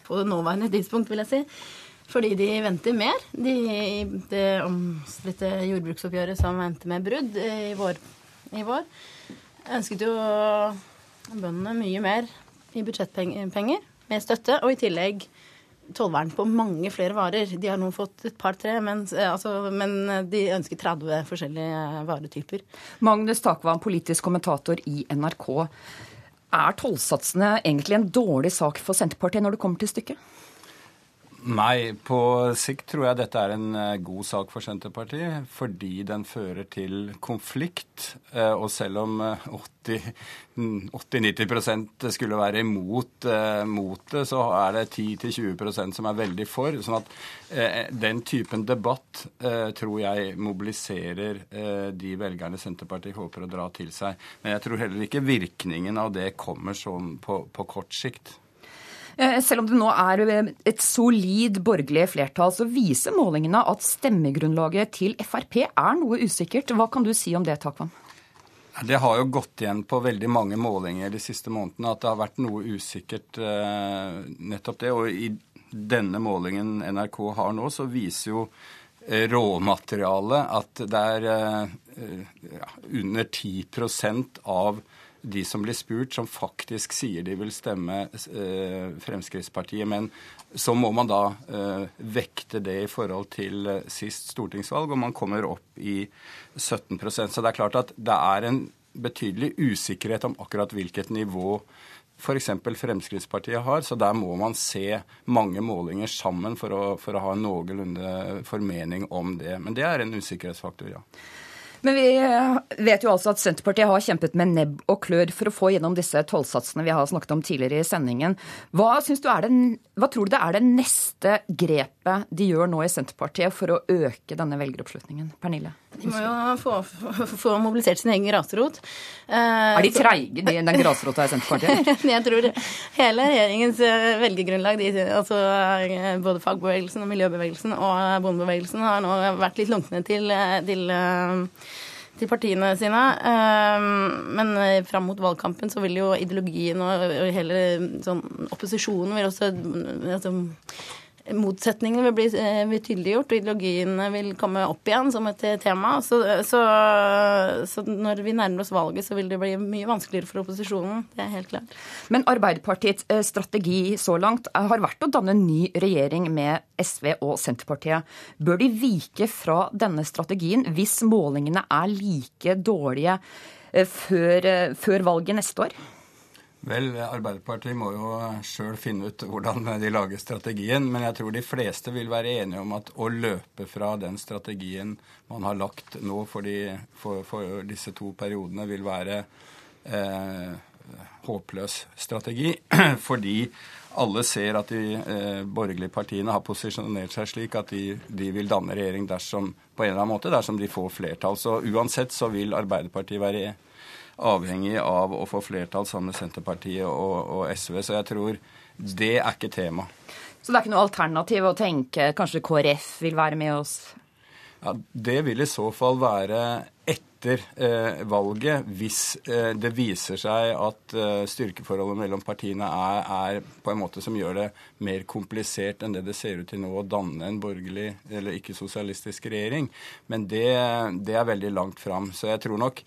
på nåværende tidspunkt, vil jeg si. Fordi de venter mer. De, det omstridte jordbruksoppgjøret som endte med brudd i vår, i vår ønsket jo bøndene mye mer i budsjettpenger med støtte, og i tillegg tollvern på mange flere varer. De har nå fått et par-tre, men, altså, men, de ønsker 30 forskjellige varetyper. Magnus Takvam, politisk kommentator i NRK. Er tollsatsene egentlig en dårlig sak for Senterpartiet når det kommer til stykket? Nei, på sikt tror jeg dette er en eh, god sak for Senterpartiet, fordi den fører til konflikt. Eh, og selv om 80-90 mm, skulle være imot eh, mot det, så er det 10-20% som er veldig for. sånn at den typen debatt tror jeg mobiliserer de velgerne Senterpartiet håper å dra til seg. Men jeg tror heller ikke virkningen av det kommer sånn på, på kort sikt. Eh, selv om det nå er eh, et solid borgerlig flertall, så viser målingene at stemmegrunnlaget til Frp er noe usikkert. Hva kan du si om det, Takvam? Det har jo gått igjen på veldig mange målinger de siste månedene at det har vært noe usikkert eh, nettopp det. Og i denne målingen NRK har nå, så viser jo råmaterialet at det er under 10% av de som blir spurt, som faktisk sier de vil stemme eh, Fremskrittspartiet. Men så må man da eh, vekte det i forhold til eh, sist stortingsvalg, og man kommer opp i 17% Så det er klart at det er en betydelig usikkerhet om akkurat hvilket nivå f.eks. Fremskrittspartiet har. Så der må man se mange målinger sammen for å, for å ha en noenlunde formening om det. Men det er en usikkerhetsfaktor, ja. Men vi eh, vet jo altså at Senterpartiet har kjempet med nebb og klør for å få gjennom disse tollsatsene vi har snakket om tidligere i sendingen. Hva, du det, hva tror du det er det neste grepet de gjør nå i Senterpartiet for å øke denne velgeroppslutningen? Pernille? De må jo få, få, få mobilisert sin egen grasrot. Eh, er de treige, den grasrota i Senterpartiet? jeg tror hele regjeringens eh, velgergrunnlag, de, altså både fagbevegelsen og miljøbevegelsen og bondebevegelsen, har nå vært litt lunkne til, til til partiene sine. Men eh, fram mot valgkampen så vil jo ideologien og hele sånn, opposisjonen vil også altså, motsetningene vil bli, vil tydeliggjort, og ideologiene vil komme opp igjen som et tema. Så, så, så, når vi nærmer oss valget, så vil det bli mye vanskeligere for opposisjonen. Det er helt klart. Men Arbeiderpartiets eh, strategi så langt har vært å danne en ny regjering med SV og Senterpartiet. Bør de vike fra denne strategien hvis målingene er like dårlige eh, før, før valget neste år? Vel, Arbeiderpartiet må jo sjøl finne ut hvordan de lager strategien. Men jeg tror de fleste vil være enige om at å løpe fra den strategien man har lagt nå for, de, for, for disse to periodene, vil være eh, håpløs strategi. Fordi alle ser at de eh, borgerlige partiene har posisjonert seg slik at de, de, vil danne regjering dersom, på en eller annen måte dersom de får flertall. Så uansett så vil Arbeiderpartiet være avhengig av å få flertall sammen med Senterpartiet og, og SV. Så jeg tror det er ikke tema. Så det er ikke noe alternativ å tenke kanskje KrF vil være med oss? Ja, Det vil i så fall være etter eh, valget, hvis eh, det viser seg at eh, styrkeforholdet mellom partiene er, er, på en måte som gjør det mer komplisert enn det det ser ut til nå å danne en borgerlig eller ikke-sosialistisk regjering. Men det, det er veldig langt fram. Så jeg tror nok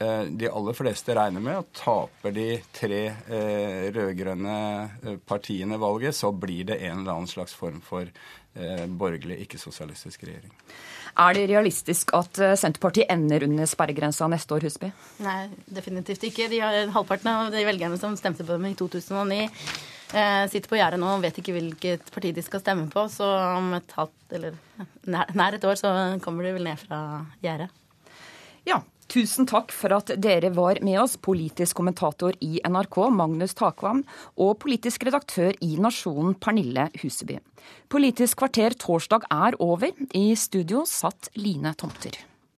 de aller fleste regner med at taper de tre eh, rød-grønne eh, partiene valget, så blir det en eller annen slags form for eh, borgerlig, ikke-sosialistisk regjering. Er det realistisk at eh, Senterpartiet ender under sperregrensa neste år, Husby? Nei, definitivt ikke. De har, halvparten av de velgerne som stemte på dem i 2009, eh, sitter på gjerdet nå og vet ikke hvilket parti de skal stemme på. Så om et halvt eller nær, nær et år så kommer de vel ned fra gjerdet. Ja, Tusen takk for at dere var med oss, politisk kommentator i NRK Magnus Takvam og politisk redaktør i Nasjonen Pernille Huseby. Politisk kvarter torsdag er over. I studio satt Line Tomter.